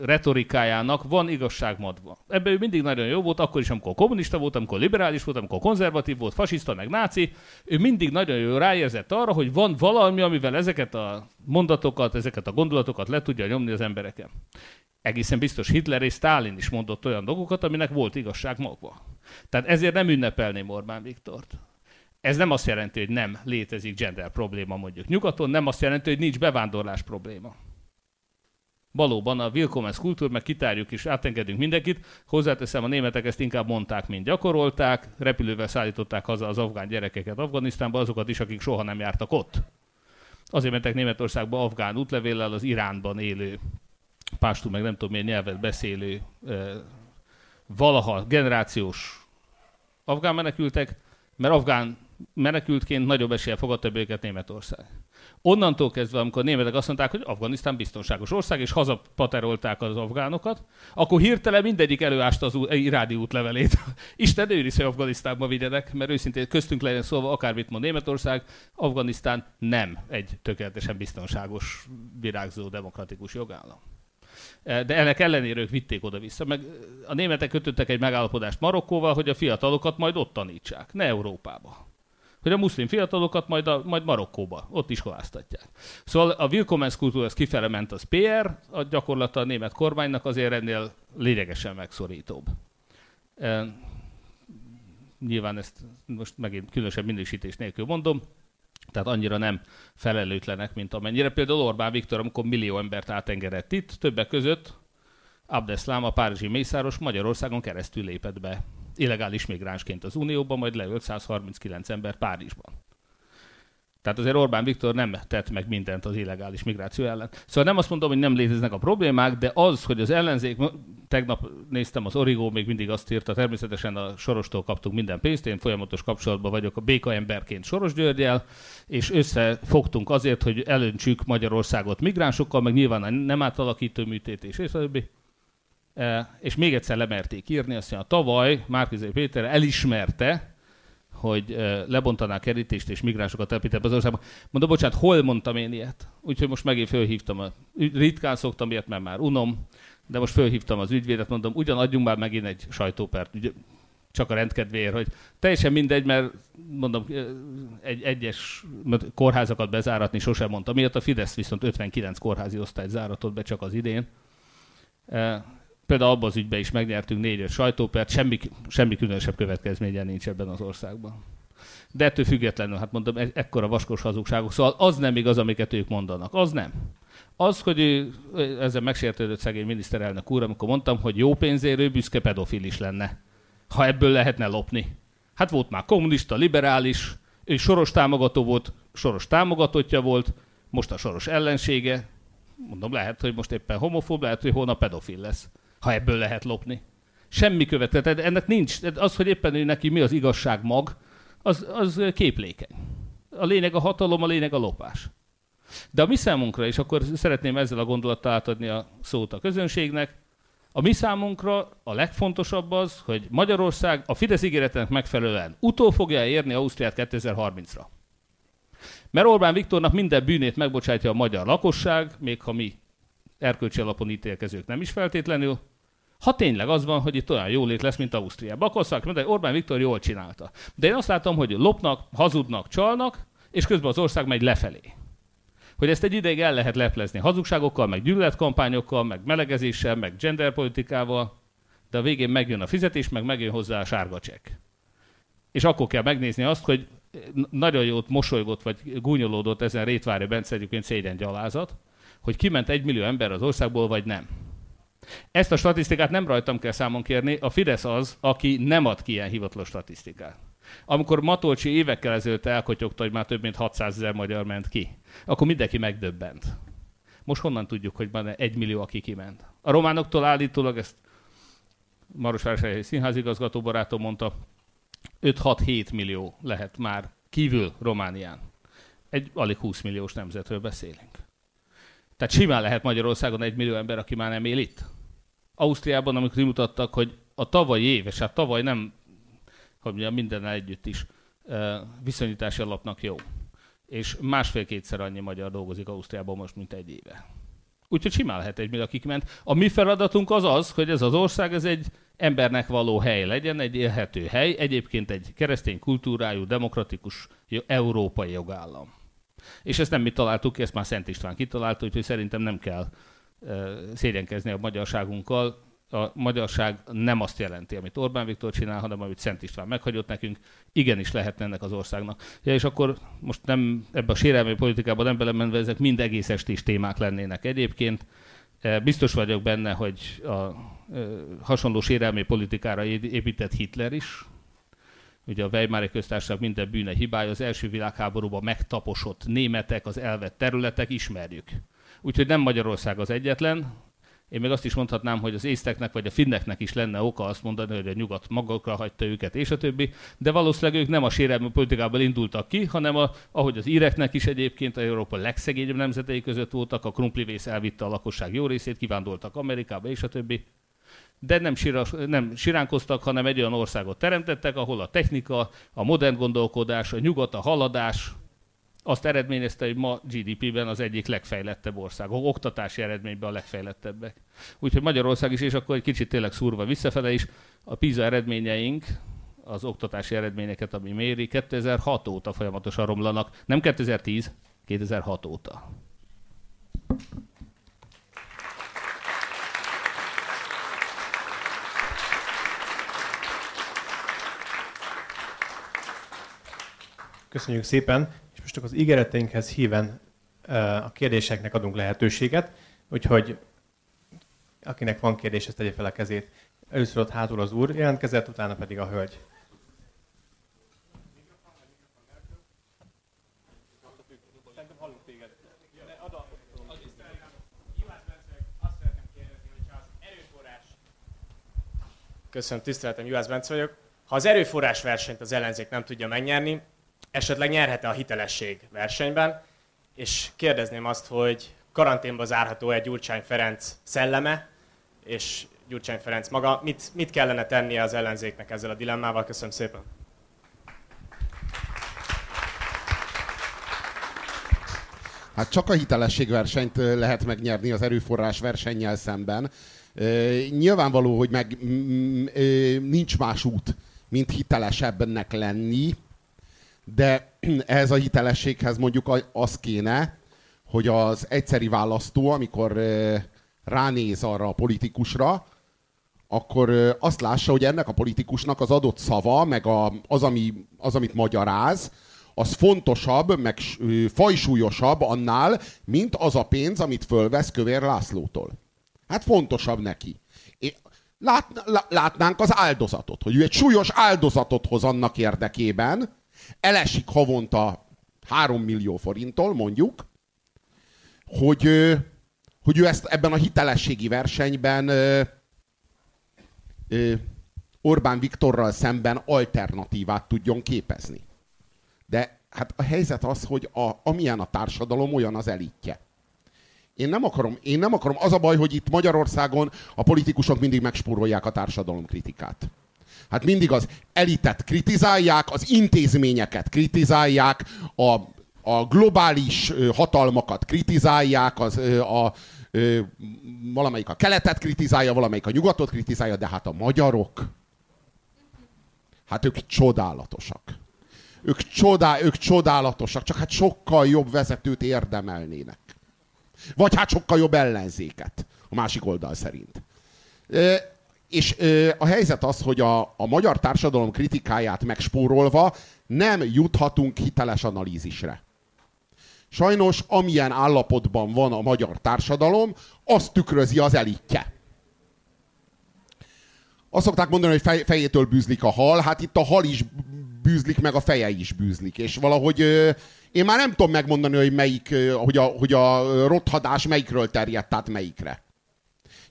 retorikájának van igazságmadva. Ebben ő mindig nagyon jó volt, akkor is, amikor kommunista volt, amikor liberális volt, amikor konzervatív volt, fasiszta, meg náci. Ő mindig nagyon jó ráérzett arra, hogy van valami, amivel ezeket a mondatokat, ezeket a gondolatokat le tudja nyomni az embereken. Egészen biztos Hitler és Stalin is mondott olyan dolgokat, aminek volt igazság magva. Tehát ezért nem ünnepelném Orbán Viktort. Ez nem azt jelenti, hogy nem létezik gender probléma mondjuk nyugaton, nem azt jelenti, hogy nincs bevándorlás probléma valóban a Willkommens kultúr, meg kitárjuk és átengedünk mindenkit. Hozzáteszem, a németek ezt inkább mondták, mint gyakorolták. Repülővel szállították haza az afgán gyerekeket Afganisztánba, azokat is, akik soha nem jártak ott. Azért mentek Németországba afgán útlevéllel az Iránban élő, pástú meg nem tudom milyen nyelvet beszélő, valaha generációs afgán menekültek, mert afgán menekültként nagyobb esélye fogadta be őket Németország. Onnantól kezdve, amikor a németek azt mondták, hogy Afganisztán biztonságos ország, és hazapaterolták az afgánokat, akkor hirtelen mindegyik előásta az irádi útlevelét. Isten őriz, hogy Afganisztánba vigyenek, mert őszintén köztünk legyen szólva, akármit mond Németország, Afganisztán nem egy tökéletesen biztonságos, virágzó, demokratikus jogállam. E, de ennek ellenére ők vitték oda-vissza. Meg a németek kötöttek egy megállapodást Marokkóval, hogy a fiatalokat majd ott tanítsák, ne Európába hogy a muszlim fiatalokat majd, a, majd Marokkóba, ott iskoláztatják. Szóval a Willkommens kultúra az kifele ment az PR, a gyakorlata a német kormánynak azért ennél lényegesen megszorítóbb. E, nyilván ezt most megint különösebb minősítés nélkül mondom, tehát annyira nem felelőtlenek, mint amennyire. Például Orbán Viktor, amikor millió embert átengedett itt, többek között Abdeslam, a párizsi mészáros Magyarországon keresztül lépett be illegális migránsként az Unióban, majd leölt 139 ember Párizsban. Tehát azért Orbán Viktor nem tett meg mindent az illegális migráció ellen. Szóval nem azt mondom, hogy nem léteznek a problémák, de az, hogy az ellenzék, tegnap néztem az Origó, még mindig azt írta, természetesen a Sorostól kaptunk minden pénzt, én folyamatos kapcsolatban vagyok a béka emberként Soros Györgyel, és összefogtunk azért, hogy elöntsük Magyarországot migránsokkal, meg nyilván nem átalakító műtétés, és a többi. E, és még egyszer lemerték írni, azt mondja, tavaly Márkizai Péter elismerte, hogy lebontaná a kerítést és migránsokat telepített az országban. Mondom, bocsánat, hol mondtam én ilyet? Úgyhogy most megint fölhívtam, a, ritkán szoktam ilyet, mert már unom, de most fölhívtam az ügyvédet, mondom, ugyan adjunk már megint egy sajtópert, ugye, csak a rendkedvéért, hogy teljesen mindegy, mert mondom, egy egyes kórházakat bezáratni sosem mondta. Miatt a Fidesz viszont 59 kórházi osztályt záratott be csak az idén. Például abban az ügyben is megnyertünk négy-öt sajtópert, semmi, semmi különösebb következménye nincs ebben az országban. De ettől függetlenül, hát mondom, e- ekkora vaskos hazugságok. Szóval az nem igaz, amiket ők mondanak. Az nem. Az, hogy ő, ezzel megsértődött szegény miniszterelnök úr, amikor mondtam, hogy jó pénzérő, büszke pedofil is lenne, ha ebből lehetne lopni. Hát volt már kommunista, liberális, ő soros támogató volt, soros támogatottja volt, most a soros ellensége. Mondom, lehet, hogy most éppen homofób, lehet, hogy holnap pedofil lesz ha ebből lehet lopni. Semmi következet. Ennek nincs. Az, hogy éppen ő neki mi az igazság mag, az, az képlékeny. A lényeg a hatalom, a lényeg a lopás. De a mi számunkra, és akkor szeretném ezzel a gondolattal átadni a szót a közönségnek, a mi számunkra a legfontosabb az, hogy Magyarország a Fidesz ígéretének megfelelően utol fogja érni Ausztriát 2030-ra. Mert Orbán Viktornak minden bűnét megbocsátja a magyar lakosság, még ha mi erkölcsi alapon ítélkezők nem is feltétlenül, ha tényleg az van, hogy itt olyan jólét lesz, mint Ausztriában, akkor mondani, hogy Orbán Viktor jól csinálta. De én azt látom, hogy lopnak, hazudnak, csalnak, és közben az ország megy lefelé. Hogy ezt egy ideig el lehet leplezni hazugságokkal, meg gyűlöletkampányokkal, meg melegezéssel, meg genderpolitikával, de a végén megjön a fizetés, meg megjön hozzá a sárga csekk. És akkor kell megnézni azt, hogy nagyon jót mosolygott, vagy gúnyolódott ezen Rétvári Bence egyébként szégyen gyalázat, hogy kiment egy millió ember az országból, vagy nem. Ezt a statisztikát nem rajtam kell számon kérni, a Fidesz az, aki nem ad ki ilyen hivatalos statisztikát. Amikor Matolcsi évekkel ezelőtt elkotyogta, hogy már több mint 600 ezer magyar ment ki, akkor mindenki megdöbbent. Most honnan tudjuk, hogy van egy millió, aki kiment? A románoktól állítólag ezt Marosvásárhelyi színházigazgató barátom mondta, 5-6-7 millió lehet már kívül Románián. Egy alig 20 milliós nemzetről beszélünk. Tehát simán lehet Magyarországon egy millió ember, aki már nem él itt. Ausztriában, amikor mutattak, hogy a tavalyi év, és hát tavaly nem, hogy mondjam, mindennel együtt is, viszonyítási alapnak jó. És másfél-kétszer annyi magyar dolgozik Ausztriában most, mint egy éve. Úgyhogy simán lehet egy millió, akik ment. A mi feladatunk az az, hogy ez az ország ez egy embernek való hely legyen, egy élhető hely, egyébként egy keresztény kultúrájú, demokratikus, európai jogállam. És ezt nem mi találtuk ki, ezt már Szent István kitalálta, úgyhogy szerintem nem kell szégyenkezni a magyarságunkkal. A magyarság nem azt jelenti, amit Orbán Viktor csinál, hanem amit Szent István meghagyott nekünk. Igenis lehetne ennek az országnak. Ja, és akkor most nem ebbe a sérelmi politikában nem belemenve, ezek mind egész estés témák lennének egyébként. Biztos vagyok benne, hogy a hasonló sérelmi politikára épített Hitler is, ugye a Weimári köztársaság minden bűne hibája, az első világháborúban megtaposott németek, az elvett területek, ismerjük. Úgyhogy nem Magyarország az egyetlen. Én még azt is mondhatnám, hogy az észteknek vagy a finneknek is lenne oka azt mondani, hogy a nyugat magukra hagyta őket, és a többi, de valószínűleg ők nem a sérelmi politikából indultak ki, hanem a, ahogy az íreknek is egyébként a Európa legszegényebb nemzetei között voltak, a krumplivész elvitte a lakosság jó részét, kivándoltak Amerikába, és a többi de nem, síras, nem siránkoztak, hanem egy olyan országot teremtettek, ahol a technika, a modern gondolkodás, a nyugat, a haladás azt eredményezte, hogy ma GDP-ben az egyik legfejlettebb ország, oktatási eredményben a legfejlettebbek. Úgyhogy Magyarország is, és akkor egy kicsit tényleg szúrva visszafele is, a PISA eredményeink, az oktatási eredményeket, ami méri, 2006 óta folyamatosan romlanak. Nem 2010, 2006 óta. Köszönjük szépen, és most az ígéreteinkhez híven a kérdéseknek adunk lehetőséget, úgyhogy akinek van kérdés, ezt tegye fel a kezét. Először ott hátul az úr jelentkezett, utána pedig a hölgy. Köszönöm, tiszteletem, Juhász Bence vagyok. Ha az erőforrás versenyt az ellenzék nem tudja megnyerni, esetleg nyerhet-e a hitelesség versenyben, és kérdezném azt, hogy karanténba zárható egy Gyurcsány Ferenc szelleme, és Gyurcsány Ferenc maga, mit, mit kellene tennie az ellenzéknek ezzel a dilemmával? Köszönöm szépen. Hát csak a hitelességversenyt lehet megnyerni az erőforrás versennyel szemben. Nyilvánvaló, hogy meg nincs más út, mint hitelesebbnek lenni, de ehhez a hitelességhez mondjuk az kéne, hogy az egyszeri választó, amikor ránéz arra a politikusra, akkor azt lássa, hogy ennek a politikusnak az adott szava, meg a, az, ami, az, amit magyaráz, az fontosabb, meg fajsúlyosabb annál, mint az a pénz, amit fölvesz Kövér Lászlótól. Hát fontosabb neki. Lát, látnánk az áldozatot, hogy ő egy súlyos áldozatot hoz annak érdekében, elesik havonta 3 millió forinttól, mondjuk, hogy, hogy ő ezt ebben a hitelességi versenyben Orbán Viktorral szemben alternatívát tudjon képezni. De hát a helyzet az, hogy a, amilyen a társadalom, olyan az elitje. Én nem akarom, én nem akarom. Az a baj, hogy itt Magyarországon a politikusok mindig megspórolják a társadalom kritikát. Hát mindig az elitet kritizálják, az intézményeket kritizálják, a, a globális hatalmakat kritizálják, az, a, a, valamelyik a keletet kritizálja, valamelyik a nyugatot kritizálja, de hát a magyarok, hát ők csodálatosak. Ők, csodá, ők csodálatosak, csak hát sokkal jobb vezetőt érdemelnének. Vagy hát sokkal jobb ellenzéket, a másik oldal szerint. És a helyzet az, hogy a, a magyar társadalom kritikáját megspórolva nem juthatunk hiteles analízisre. Sajnos, amilyen állapotban van a magyar társadalom, azt tükrözi az elitje. Azt szokták mondani, hogy fej, fejétől bűzlik a hal, hát itt a hal is bűzlik, meg a feje is bűzlik. És valahogy én már nem tudom megmondani, hogy melyik, hogy a, hogy a rothadás melyikről terjedt át melyikre.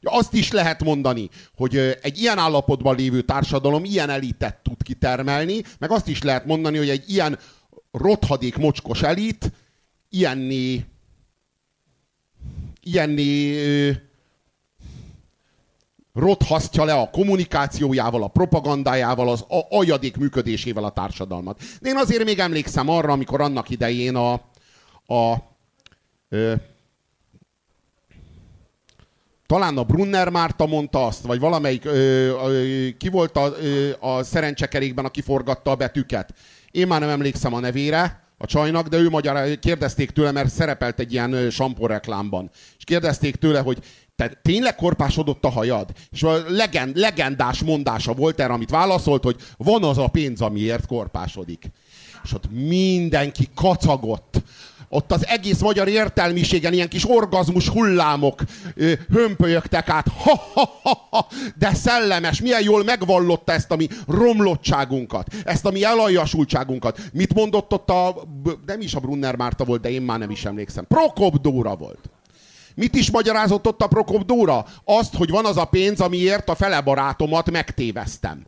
Azt is lehet mondani, hogy egy ilyen állapotban lévő társadalom ilyen elitet tud kitermelni, meg azt is lehet mondani, hogy egy ilyen rothadék mocskos elit ilyenné, ilyenné rothasztja le a kommunikációjával, a propagandájával, az aljadék működésével a társadalmat. De én azért még emlékszem arra, amikor annak idején a, a ö, talán a Brunner Márta mondta azt, vagy valamelyik, ö, ö, ki volt a, ö, a szerencsekerékben, aki forgatta a betűket. Én már nem emlékszem a nevére, a csajnak, de ő magyar, kérdezték tőle, mert szerepelt egy ilyen sampó reklámban. És kérdezték tőle, hogy te tényleg korpásodott a hajad? És a legend, legendás mondása volt erre, amit válaszolt, hogy van az a pénz, amiért korpásodik. És ott mindenki kacagott ott az egész magyar értelmiségen ilyen kis orgazmus hullámok ö, hömpölyögtek át. Ha, ha, ha, ha, de szellemes, milyen jól megvallotta ezt a mi romlottságunkat, ezt a mi elajasultságunkat. Mit mondott ott a, nem is a Brunner Márta volt, de én már nem is emlékszem. Prokop Dóra volt. Mit is magyarázott ott a Prokop Dóra? Azt, hogy van az a pénz, amiért a fele barátomat megtéveztem.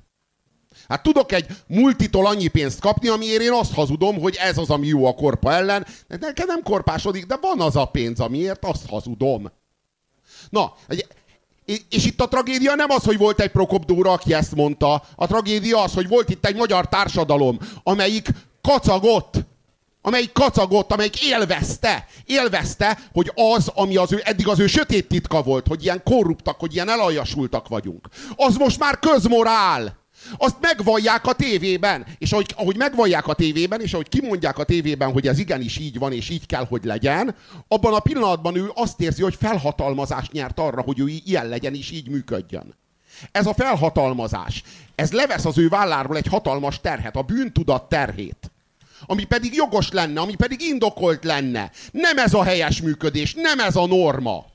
Hát tudok egy multitól annyi pénzt kapni, amiért én azt hazudom, hogy ez az, ami jó a korpa ellen. De nem korpásodik, de van az a pénz, amiért azt hazudom. Na, és itt a tragédia nem az, hogy volt egy Prokop Dóra, aki ezt mondta. A tragédia az, hogy volt itt egy magyar társadalom, amelyik kacagott, amelyik kacagott, amelyik élvezte, élvezte, hogy az, ami az ő, eddig az ő sötét titka volt, hogy ilyen korruptak, hogy ilyen elajasultak vagyunk, az most már közmorál. Azt megvallják a tévében. És ahogy, ahogy megvallják a tévében, és ahogy kimondják a tévében, hogy ez igenis így van, és így kell, hogy legyen, abban a pillanatban ő azt érzi, hogy felhatalmazást nyert arra, hogy ő ilyen legyen, és így működjön. Ez a felhatalmazás, ez levesz az ő válláról egy hatalmas terhet, a bűntudat terhét. Ami pedig jogos lenne, ami pedig indokolt lenne. Nem ez a helyes működés, nem ez a norma.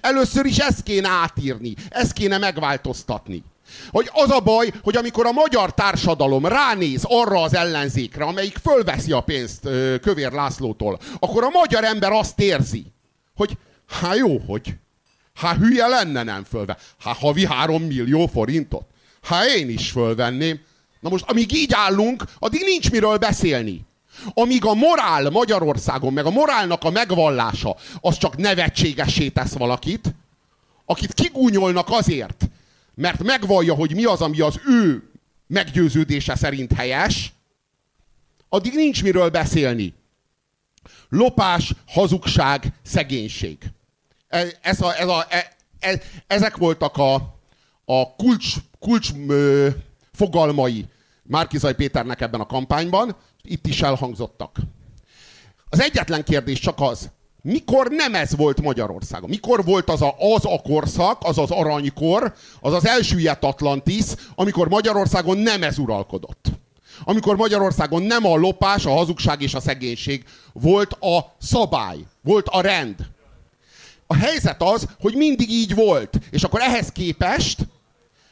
Először is ezt kéne átírni, ezt kéne megváltoztatni. Hogy az a baj, hogy amikor a magyar társadalom ránéz arra az ellenzékre, amelyik fölveszi a pénzt Kövér Lászlótól, akkor a magyar ember azt érzi, hogy hát jó, hogy hát hülye lenne nem fölve. Hát havi három millió forintot. Hát én is fölvenném. Na most, amíg így állunk, addig nincs miről beszélni. Amíg a morál Magyarországon, meg a morálnak a megvallása, az csak nevetségesé tesz valakit, akit kigúnyolnak azért, mert megvallja, hogy mi az, ami az ő meggyőződése szerint helyes, addig nincs miről beszélni. Lopás, hazugság, szegénység. E, ez a, ez a, e, e, ezek voltak a, a kulcs, kulcs ö, fogalmai Márkizaj Péternek ebben a kampányban, itt is elhangzottak. Az egyetlen kérdés csak az, mikor nem ez volt Magyarországon? Mikor volt az a, az a korszak, az az aranykor, az az elsüllyedt Atlantis, amikor Magyarországon nem ez uralkodott? Amikor Magyarországon nem a lopás, a hazugság és a szegénység volt a szabály, volt a rend. A helyzet az, hogy mindig így volt. És akkor ehhez képest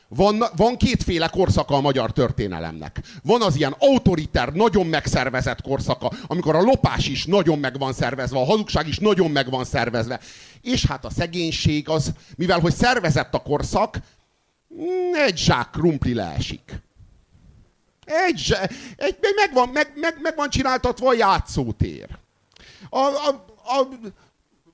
van, van kétféle korszaka a magyar történelemnek. Van az ilyen autoriter, nagyon megszervezett korszaka, amikor a lopás is nagyon meg van szervezve, a hazugság is nagyon meg van szervezve. És hát a szegénység az, mivel hogy szervezett a korszak, egy zsák krumpli leesik. Egy, egy meg, van, meg, meg, meg van csináltatva a játszótér. A, a, a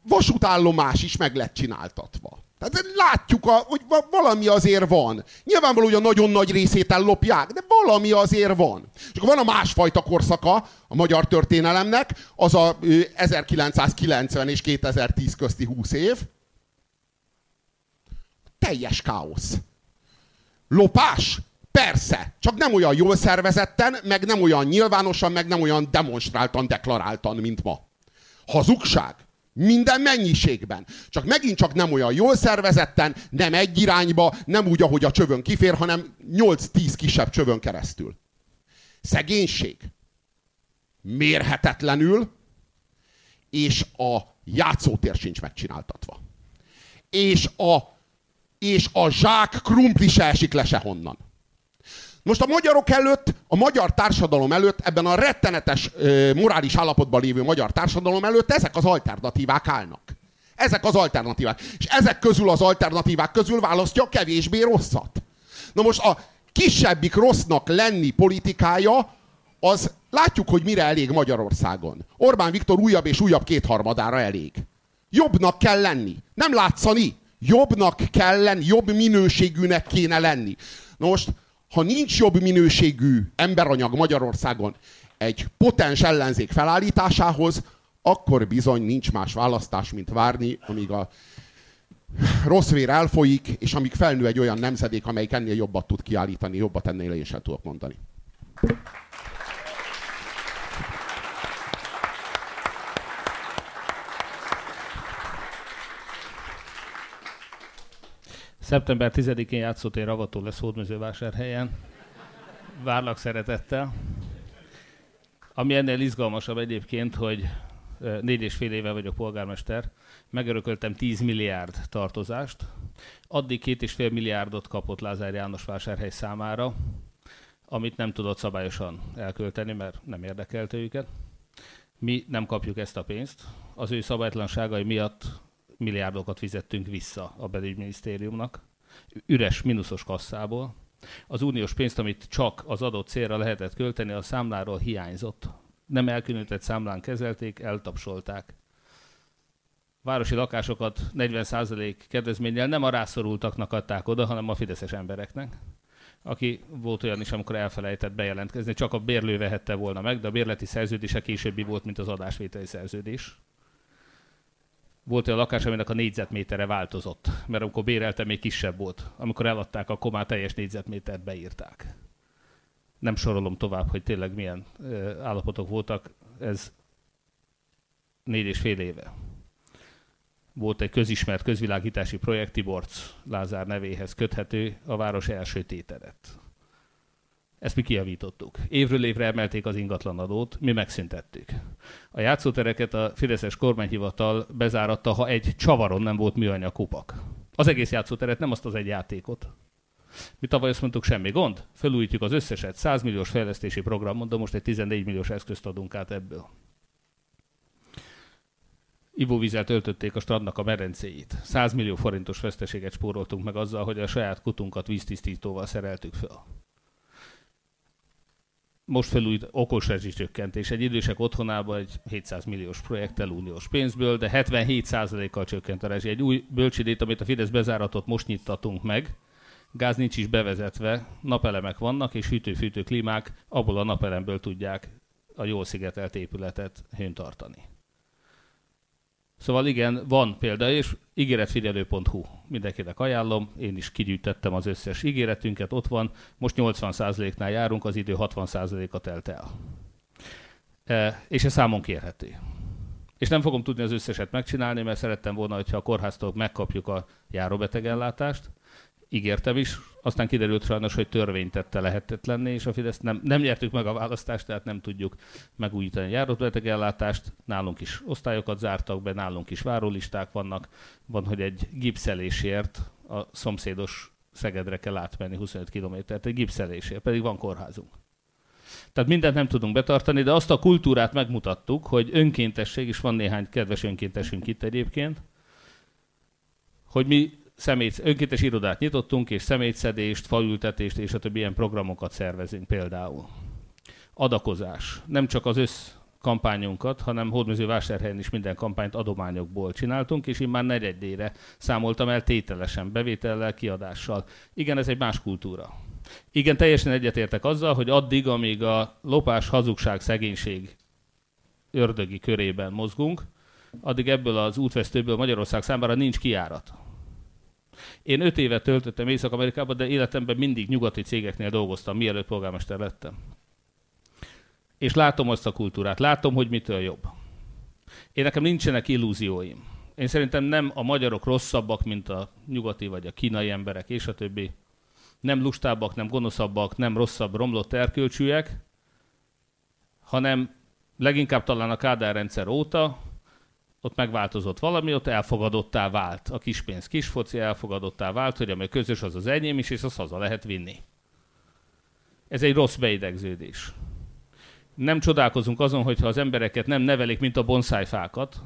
vasútállomás is meg lett csináltatva. Tehát látjuk, a, hogy valami azért van. Nyilvánvaló, hogy a nagyon nagy részét ellopják, de valami azért van. És akkor van a másfajta korszaka a magyar történelemnek, az a 1990 és 2010 közti 20 év. Teljes káosz. Lopás? Persze, csak nem olyan jól szervezetten, meg nem olyan nyilvánosan, meg nem olyan demonstráltan, deklaráltan, mint ma. Hazugság? Minden mennyiségben. Csak megint csak nem olyan jól szervezetten, nem egy irányba, nem úgy, ahogy a csövön kifér, hanem 8-10 kisebb csövön keresztül. Szegénység. Mérhetetlenül, és a játszótér sincs megcsináltatva. És a, és a zsák krumpli se esik le sehonnan. Most a magyarok előtt, a magyar társadalom előtt, ebben a rettenetes morális állapotban lévő magyar társadalom előtt ezek az alternatívák állnak. Ezek az alternatívák. És ezek közül az alternatívák közül választja a kevésbé rosszat. Na most a kisebbik rossznak lenni politikája, az látjuk, hogy mire elég Magyarországon. Orbán Viktor újabb és újabb kétharmadára elég. Jobbnak kell lenni. Nem látszani. Jobbnak kell lenni, jobb minőségűnek kéne lenni. Na most ha nincs jobb minőségű emberanyag Magyarországon egy potens ellenzék felállításához, akkor bizony nincs más választás, mint várni, amíg a rossz vér elfolyik, és amíg felnő egy olyan nemzedék, amelyik ennél jobbat tud kiállítani, jobbat ennél én sem tudok mondani. Szeptember 10-én játszótér avató lesz Hódmezővásárhelyen. Várlak szeretettel. Ami ennél izgalmasabb egyébként, hogy négy és fél éve vagyok polgármester, megörököltem 10 milliárd tartozást, addig két és fél milliárdot kapott Lázár János vásárhely számára, amit nem tudott szabályosan elkölteni, mert nem érdekelte őket. Mi nem kapjuk ezt a pénzt. Az ő szabálytlanságai miatt milliárdokat fizettünk vissza a belügyminisztériumnak, üres, mínuszos kasszából. Az uniós pénzt, amit csak az adott célra lehetett költeni, a számláról hiányzott. Nem elkülönített számlán kezelték, eltapsolták. Városi lakásokat 40% kedvezménnyel nem a rászorultaknak adták oda, hanem a fideszes embereknek aki volt olyan is, amikor elfelejtett bejelentkezni, csak a bérlő vehette volna meg, de a bérleti szerződése későbbi volt, mint az adásvételi szerződés volt olyan lakás, aminek a négyzetmétere változott, mert amikor bérelte, még kisebb volt. Amikor eladták, akkor már teljes négyzetmétert beírták. Nem sorolom tovább, hogy tényleg milyen állapotok voltak. Ez négy és fél éve. Volt egy közismert közvilágítási projekt, Tiborc Lázár nevéhez köthető, a város első téteret. Ezt mi kiavítottuk. Évről évre emelték az ingatlanadót, mi megszüntettük. A játszótereket a Fideszes kormányhivatal bezáratta, ha egy csavaron nem volt műanyag kupak. Az egész játszóteret, nem azt az egy játékot. Mi tavaly azt mondtuk, semmi gond, felújítjuk az összeset, 100 milliós fejlesztési programon, de most egy 14 milliós eszközt adunk át ebből. Ivóvizet öltötték a strandnak a merencéit. 100 millió forintos veszteséget spóroltunk meg azzal, hogy a saját kutunkat víztisztítóval szereltük fel most felújít okos rezsicsökkentés. Egy idősek otthonában egy 700 milliós projekttel uniós pénzből, de 77%-kal csökkent a rezsi. Egy új bölcsidét, amit a Fidesz bezáratot most nyittatunk meg, gáz nincs is bevezetve, napelemek vannak, és hűtő-fűtő klímák abból a napelemből tudják a jól szigetelt épületet hőn tartani. Szóval igen, van példa, és ígéretfigyelő.hu. Mindenkinek ajánlom, én is kigyűjtettem az összes ígéretünket, ott van, most 80%-nál járunk, az idő 60%-a telt el. E, és ez számon kérhető. És nem fogom tudni az összeset megcsinálni, mert szerettem volna, hogyha a kórháztól megkapjuk a járóbetegellátást, ígértem is, aztán kiderült sajnos, hogy törvény tette lehetetlenné, és a Fidesz nem, nem nyertük meg a választást, tehát nem tudjuk megújítani a járóbetegellátást. Nálunk is osztályokat zártak be, nálunk is várólisták vannak. Van, hogy egy gipszelésért a szomszédos Szegedre kell átmenni 25 kilométert, egy gipszelésért, pedig van kórházunk. Tehát mindent nem tudunk betartani, de azt a kultúrát megmutattuk, hogy önkéntesség, és van néhány kedves önkéntesünk itt egyébként, hogy mi szemét, önkéntes irodát nyitottunk, és szemétszedést, faültetést és a többi ilyen programokat szervezünk például. Adakozás. Nem csak az össz kampányunkat, hanem Hódmezővásárhelyen is minden kampányt adományokból csináltunk, és én már negyedére számoltam el tételesen, bevétellel, kiadással. Igen, ez egy más kultúra. Igen, teljesen egyetértek azzal, hogy addig, amíg a lopás, hazugság, szegénység ördögi körében mozgunk, addig ebből az útvesztőből Magyarország számára nincs kiárat. Én öt évet töltöttem Észak-Amerikában, de életemben mindig nyugati cégeknél dolgoztam, mielőtt polgármester lettem. És látom azt a kultúrát, látom, hogy mitől jobb. Én nekem nincsenek illúzióim. Én szerintem nem a magyarok rosszabbak, mint a nyugati vagy a kínai emberek, és a többi. Nem lustábbak, nem gonoszabbak, nem rosszabb, romlott erkölcsűek, hanem leginkább talán a Kádár rendszer óta ott megváltozott valami, ott elfogadottá vált. A kispénz kisfoci elfogadottá vált, hogy ami közös, az az enyém is, és azt haza lehet vinni. Ez egy rossz beidegződés. Nem csodálkozunk azon, hogyha az embereket nem nevelik, mint a bonszájfákat,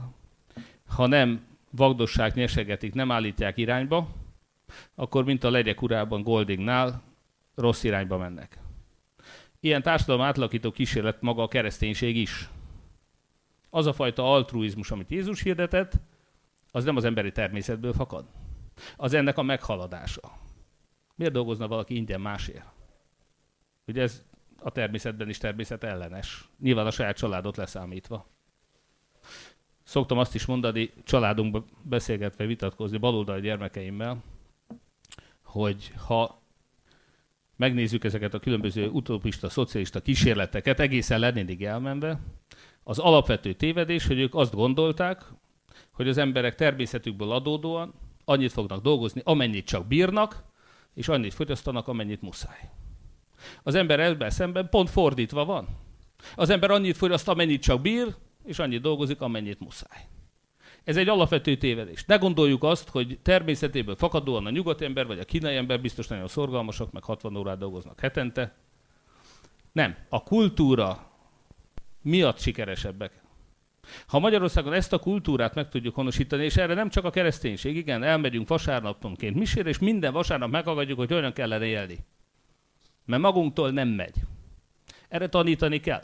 ha nem vagdosság nyesegetik, nem állítják irányba, akkor mint a legyek urában Goldingnál rossz irányba mennek. Ilyen társadalom átlakító kísérlet maga a kereszténység is az a fajta altruizmus, amit Jézus hirdetett, az nem az emberi természetből fakad. Az ennek a meghaladása. Miért dolgozna valaki ingyen másért? Ugye ez a természetben is természet ellenes. Nyilván a saját családot leszámítva. Szoktam azt is mondani, családunkban beszélgetve, vitatkozni baloldali gyermekeimmel, hogy ha megnézzük ezeket a különböző utopista, szocialista kísérleteket, egészen lennédig elmenve, az alapvető tévedés, hogy ők azt gondolták, hogy az emberek természetükből adódóan annyit fognak dolgozni, amennyit csak bírnak, és annyit fogyasztanak, amennyit muszáj. Az ember ebben szemben pont fordítva van. Az ember annyit fogyaszt, amennyit csak bír, és annyit dolgozik, amennyit muszáj. Ez egy alapvető tévedés. Ne gondoljuk azt, hogy természetéből fakadóan a nyugati ember vagy a kínai ember biztos nagyon szorgalmasak, meg 60 órát dolgoznak hetente. Nem. A kultúra miatt sikeresebbek. Ha Magyarországon ezt a kultúrát meg tudjuk honosítani, és erre nem csak a kereszténység, igen, elmegyünk vasárnaponként misére, és minden vasárnap megagadjuk, hogy olyan kellene élni. Mert magunktól nem megy. Erre tanítani kell.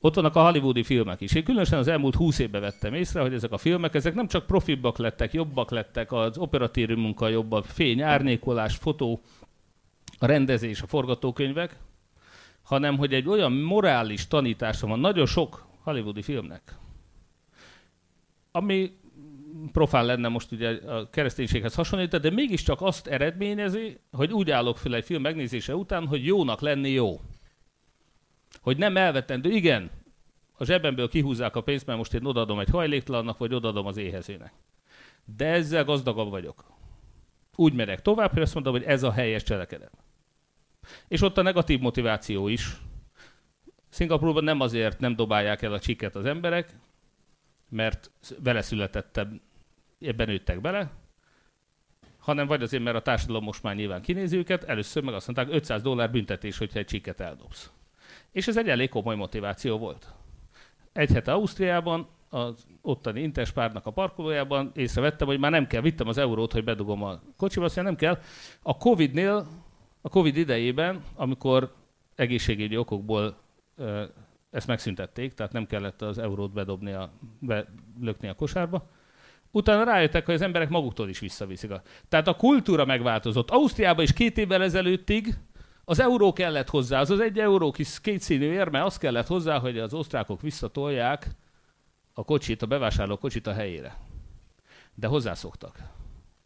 Ott vannak a hollywoodi filmek is. Én különösen az elmúlt húsz évben vettem észre, hogy ezek a filmek, ezek nem csak profibbak lettek, jobbak lettek, az operatív munka jobb, a fény, árnyékolás, fotó, a rendezés, a forgatókönyvek, hanem hogy egy olyan morális tanítása van nagyon sok hollywoodi filmnek, ami profán lenne most ugye a kereszténységhez hasonlítani, de mégiscsak azt eredményezi, hogy úgy állok fel egy film megnézése után, hogy jónak lenni jó. Hogy nem elvetendő, igen, a zsebemből kihúzzák a pénzt, mert most én odaadom egy hajléktalannak, vagy odaadom az éhezőnek. De ezzel gazdagabb vagyok. Úgy merek tovább, hogy azt mondom, hogy ez a helyes cselekedet. És ott a negatív motiváció is. Szingapurban nem azért nem dobálják el a csiket az emberek, mert vele születettem, ebben nőttek bele, hanem vagy azért, mert a társadalom most már nyilván kinézi őket, először meg azt mondták 500 dollár büntetés, hogyha egy csikket eldobsz. És ez egy elég komoly motiváció volt. Egy hete Ausztriában, az ottani Interspárnak a parkolójában észrevettem, hogy már nem kell, vittem az eurót, hogy bedugom a kocsiba, azt nem kell. A Covid-nél, a Covid idejében, amikor egészségügyi okokból ezt megszüntették, tehát nem kellett az eurót bedobni, a, belökni a kosárba. Utána rájöttek, hogy az emberek maguktól is visszaviszik. Tehát a kultúra megváltozott. Ausztriában is két évvel ezelőttig az euró kellett hozzá, az az egy euró kis kétszínű érme, az kellett hozzá, hogy az osztrákok visszatolják a kocsit, a bevásárló kocsit a helyére. De hozzászoktak.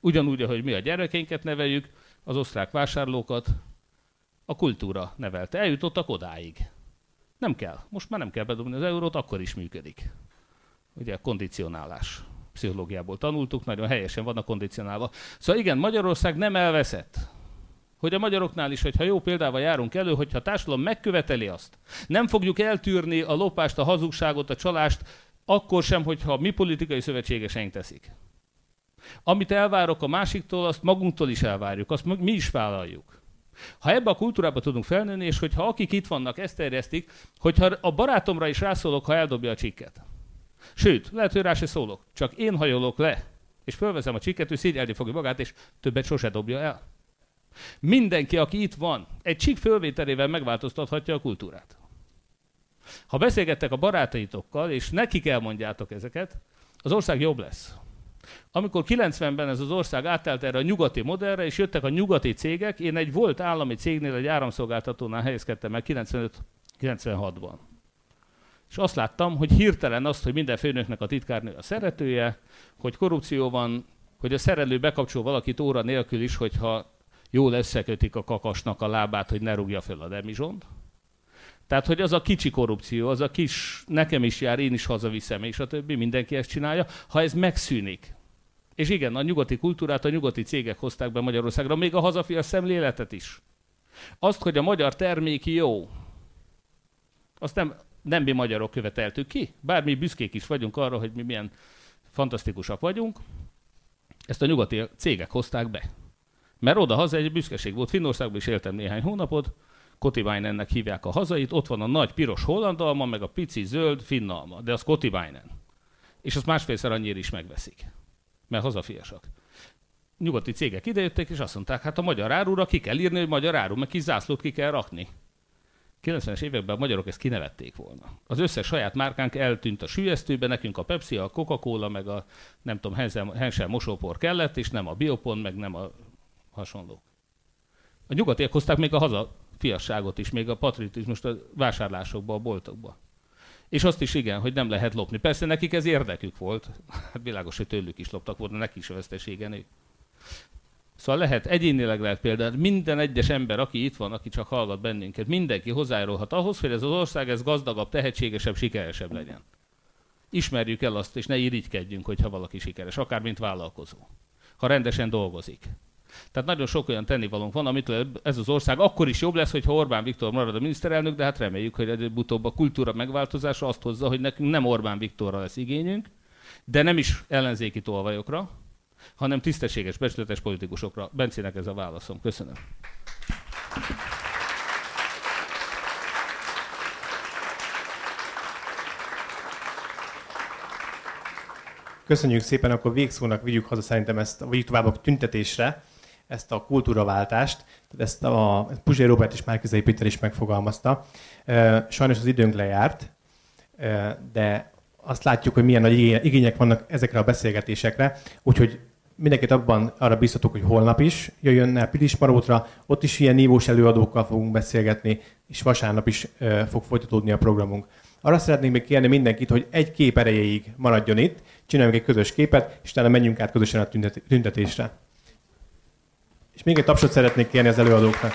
Ugyanúgy, ahogy mi a gyerekeinket neveljük, az osztrák vásárlókat a kultúra nevelte. Eljutottak odáig. Nem kell. Most már nem kell bedobni az eurót, akkor is működik. Ugye kondicionálás. Pszichológiából tanultuk, nagyon helyesen vannak kondicionálva. Szóval igen, Magyarország nem elveszett. Hogy a magyaroknál is, hogyha jó példával járunk elő, hogyha a társadalom megköveteli azt, nem fogjuk eltűrni a lopást, a hazugságot, a csalást, akkor sem, hogyha mi politikai szövetségeseink teszik. Amit elvárok a másiktól, azt magunktól is elvárjuk, azt mi is vállaljuk. Ha ebbe a kultúrába tudunk felnőni, és hogyha akik itt vannak, ezt terjesztik, hogyha a barátomra is rászólok, ha eldobja a csikket. Sőt, lehet, hogy rá se szólok, csak én hajolok le, és fölvezem a csikket, ő szígyelni fogja magát, és többet sose dobja el. Mindenki, aki itt van, egy csík fölvételével megváltoztathatja a kultúrát. Ha beszélgettek a barátaitokkal, és nekik elmondjátok ezeket, az ország jobb lesz. Amikor 90-ben ez az ország átállt erre a nyugati modellre, és jöttek a nyugati cégek, én egy volt állami cégnél, egy áramszolgáltatónál helyezkedtem meg 95-96-ban. És azt láttam, hogy hirtelen azt, hogy minden főnöknek a titkárnő a szeretője, hogy korrupció van, hogy a szerelő bekapcsol valakit óra nélkül is, hogyha jól összekötik a kakasnak a lábát, hogy ne rúgja fel a demizsont. Tehát, hogy az a kicsi korrupció, az a kis, nekem is jár, én is hazaviszem, és a többi, mindenki ezt csinálja. Ha ez megszűnik, és igen, a nyugati kultúrát a nyugati cégek hozták be Magyarországra, még a hazafias szemléletet is. Azt, hogy a magyar termék jó, azt nem, nem mi magyarok követeltük ki, bár mi büszkék is vagyunk arra, hogy mi milyen fantasztikusak vagyunk, ezt a nyugati cégek hozták be. Mert oda-haza egy büszkeség volt. Finnországban is éltem néhány hónapot, Kotivainennek hívják a hazait, ott van a nagy piros hollandalma, meg a pici zöld finnalma, de az Kotivainen. És azt másfélszer annyira is megveszik, mert hazafiasak. Nyugati cégek idejöttek, és azt mondták, hát a magyar árura ki kell írni, hogy magyar áru, meg kis zászlót ki kell rakni. 90-es években a magyarok ezt kinevették volna. Az összes saját márkánk eltűnt a sülyeztőbe, nekünk a Pepsi, a Coca-Cola, meg a nem tudom, Hensel mosópor kellett, és nem a Biopon, meg nem a hasonló. A nyugatiak hozták még a haza fiasságot is, még a patriotizmust a vásárlásokba, a boltokba. És azt is igen, hogy nem lehet lopni. Persze nekik ez érdekük volt. Hát világos, hogy tőlük is loptak volna, neki is veszteségen. Szóval lehet, egyénileg lehet például, minden egyes ember, aki itt van, aki csak hallgat bennünket, mindenki hozzájárulhat ahhoz, hogy ez az ország ez gazdagabb, tehetségesebb, sikeresebb legyen. Ismerjük el azt, és ne irigykedjünk, hogyha valaki sikeres, akár mint vállalkozó. Ha rendesen dolgozik. Tehát nagyon sok olyan tennivalónk van, amit ez az ország akkor is jobb lesz, hogyha Orbán Viktor marad a miniszterelnök, de hát reméljük, hogy előbb-utóbb a kultúra megváltozása azt hozza, hogy nekünk nem Orbán Viktorra lesz igényünk, de nem is ellenzéki tolvajokra, hanem tisztességes, becsületes politikusokra. Bencének ez a válaszom. Köszönöm. Köszönjük szépen, akkor végszónak vigyük haza szerintem ezt, vigyük tovább a tüntetésre ezt a kultúraváltást, tehát ezt a Puzsé Robert és Márkizai Péter is megfogalmazta. Sajnos az időnk lejárt, de azt látjuk, hogy milyen nagy igények vannak ezekre a beszélgetésekre, úgyhogy mindenkit abban arra biztatok, hogy holnap is jöjjön el Pilismarótra, ott is ilyen nívós előadókkal fogunk beszélgetni, és vasárnap is fog folytatódni a programunk. Arra szeretnénk még kérni mindenkit, hogy egy kép erejéig maradjon itt, csináljunk egy közös képet, és utána menjünk át közösen a tüntetésre. És még egy tapsot szeretnék kérni az előadóknak.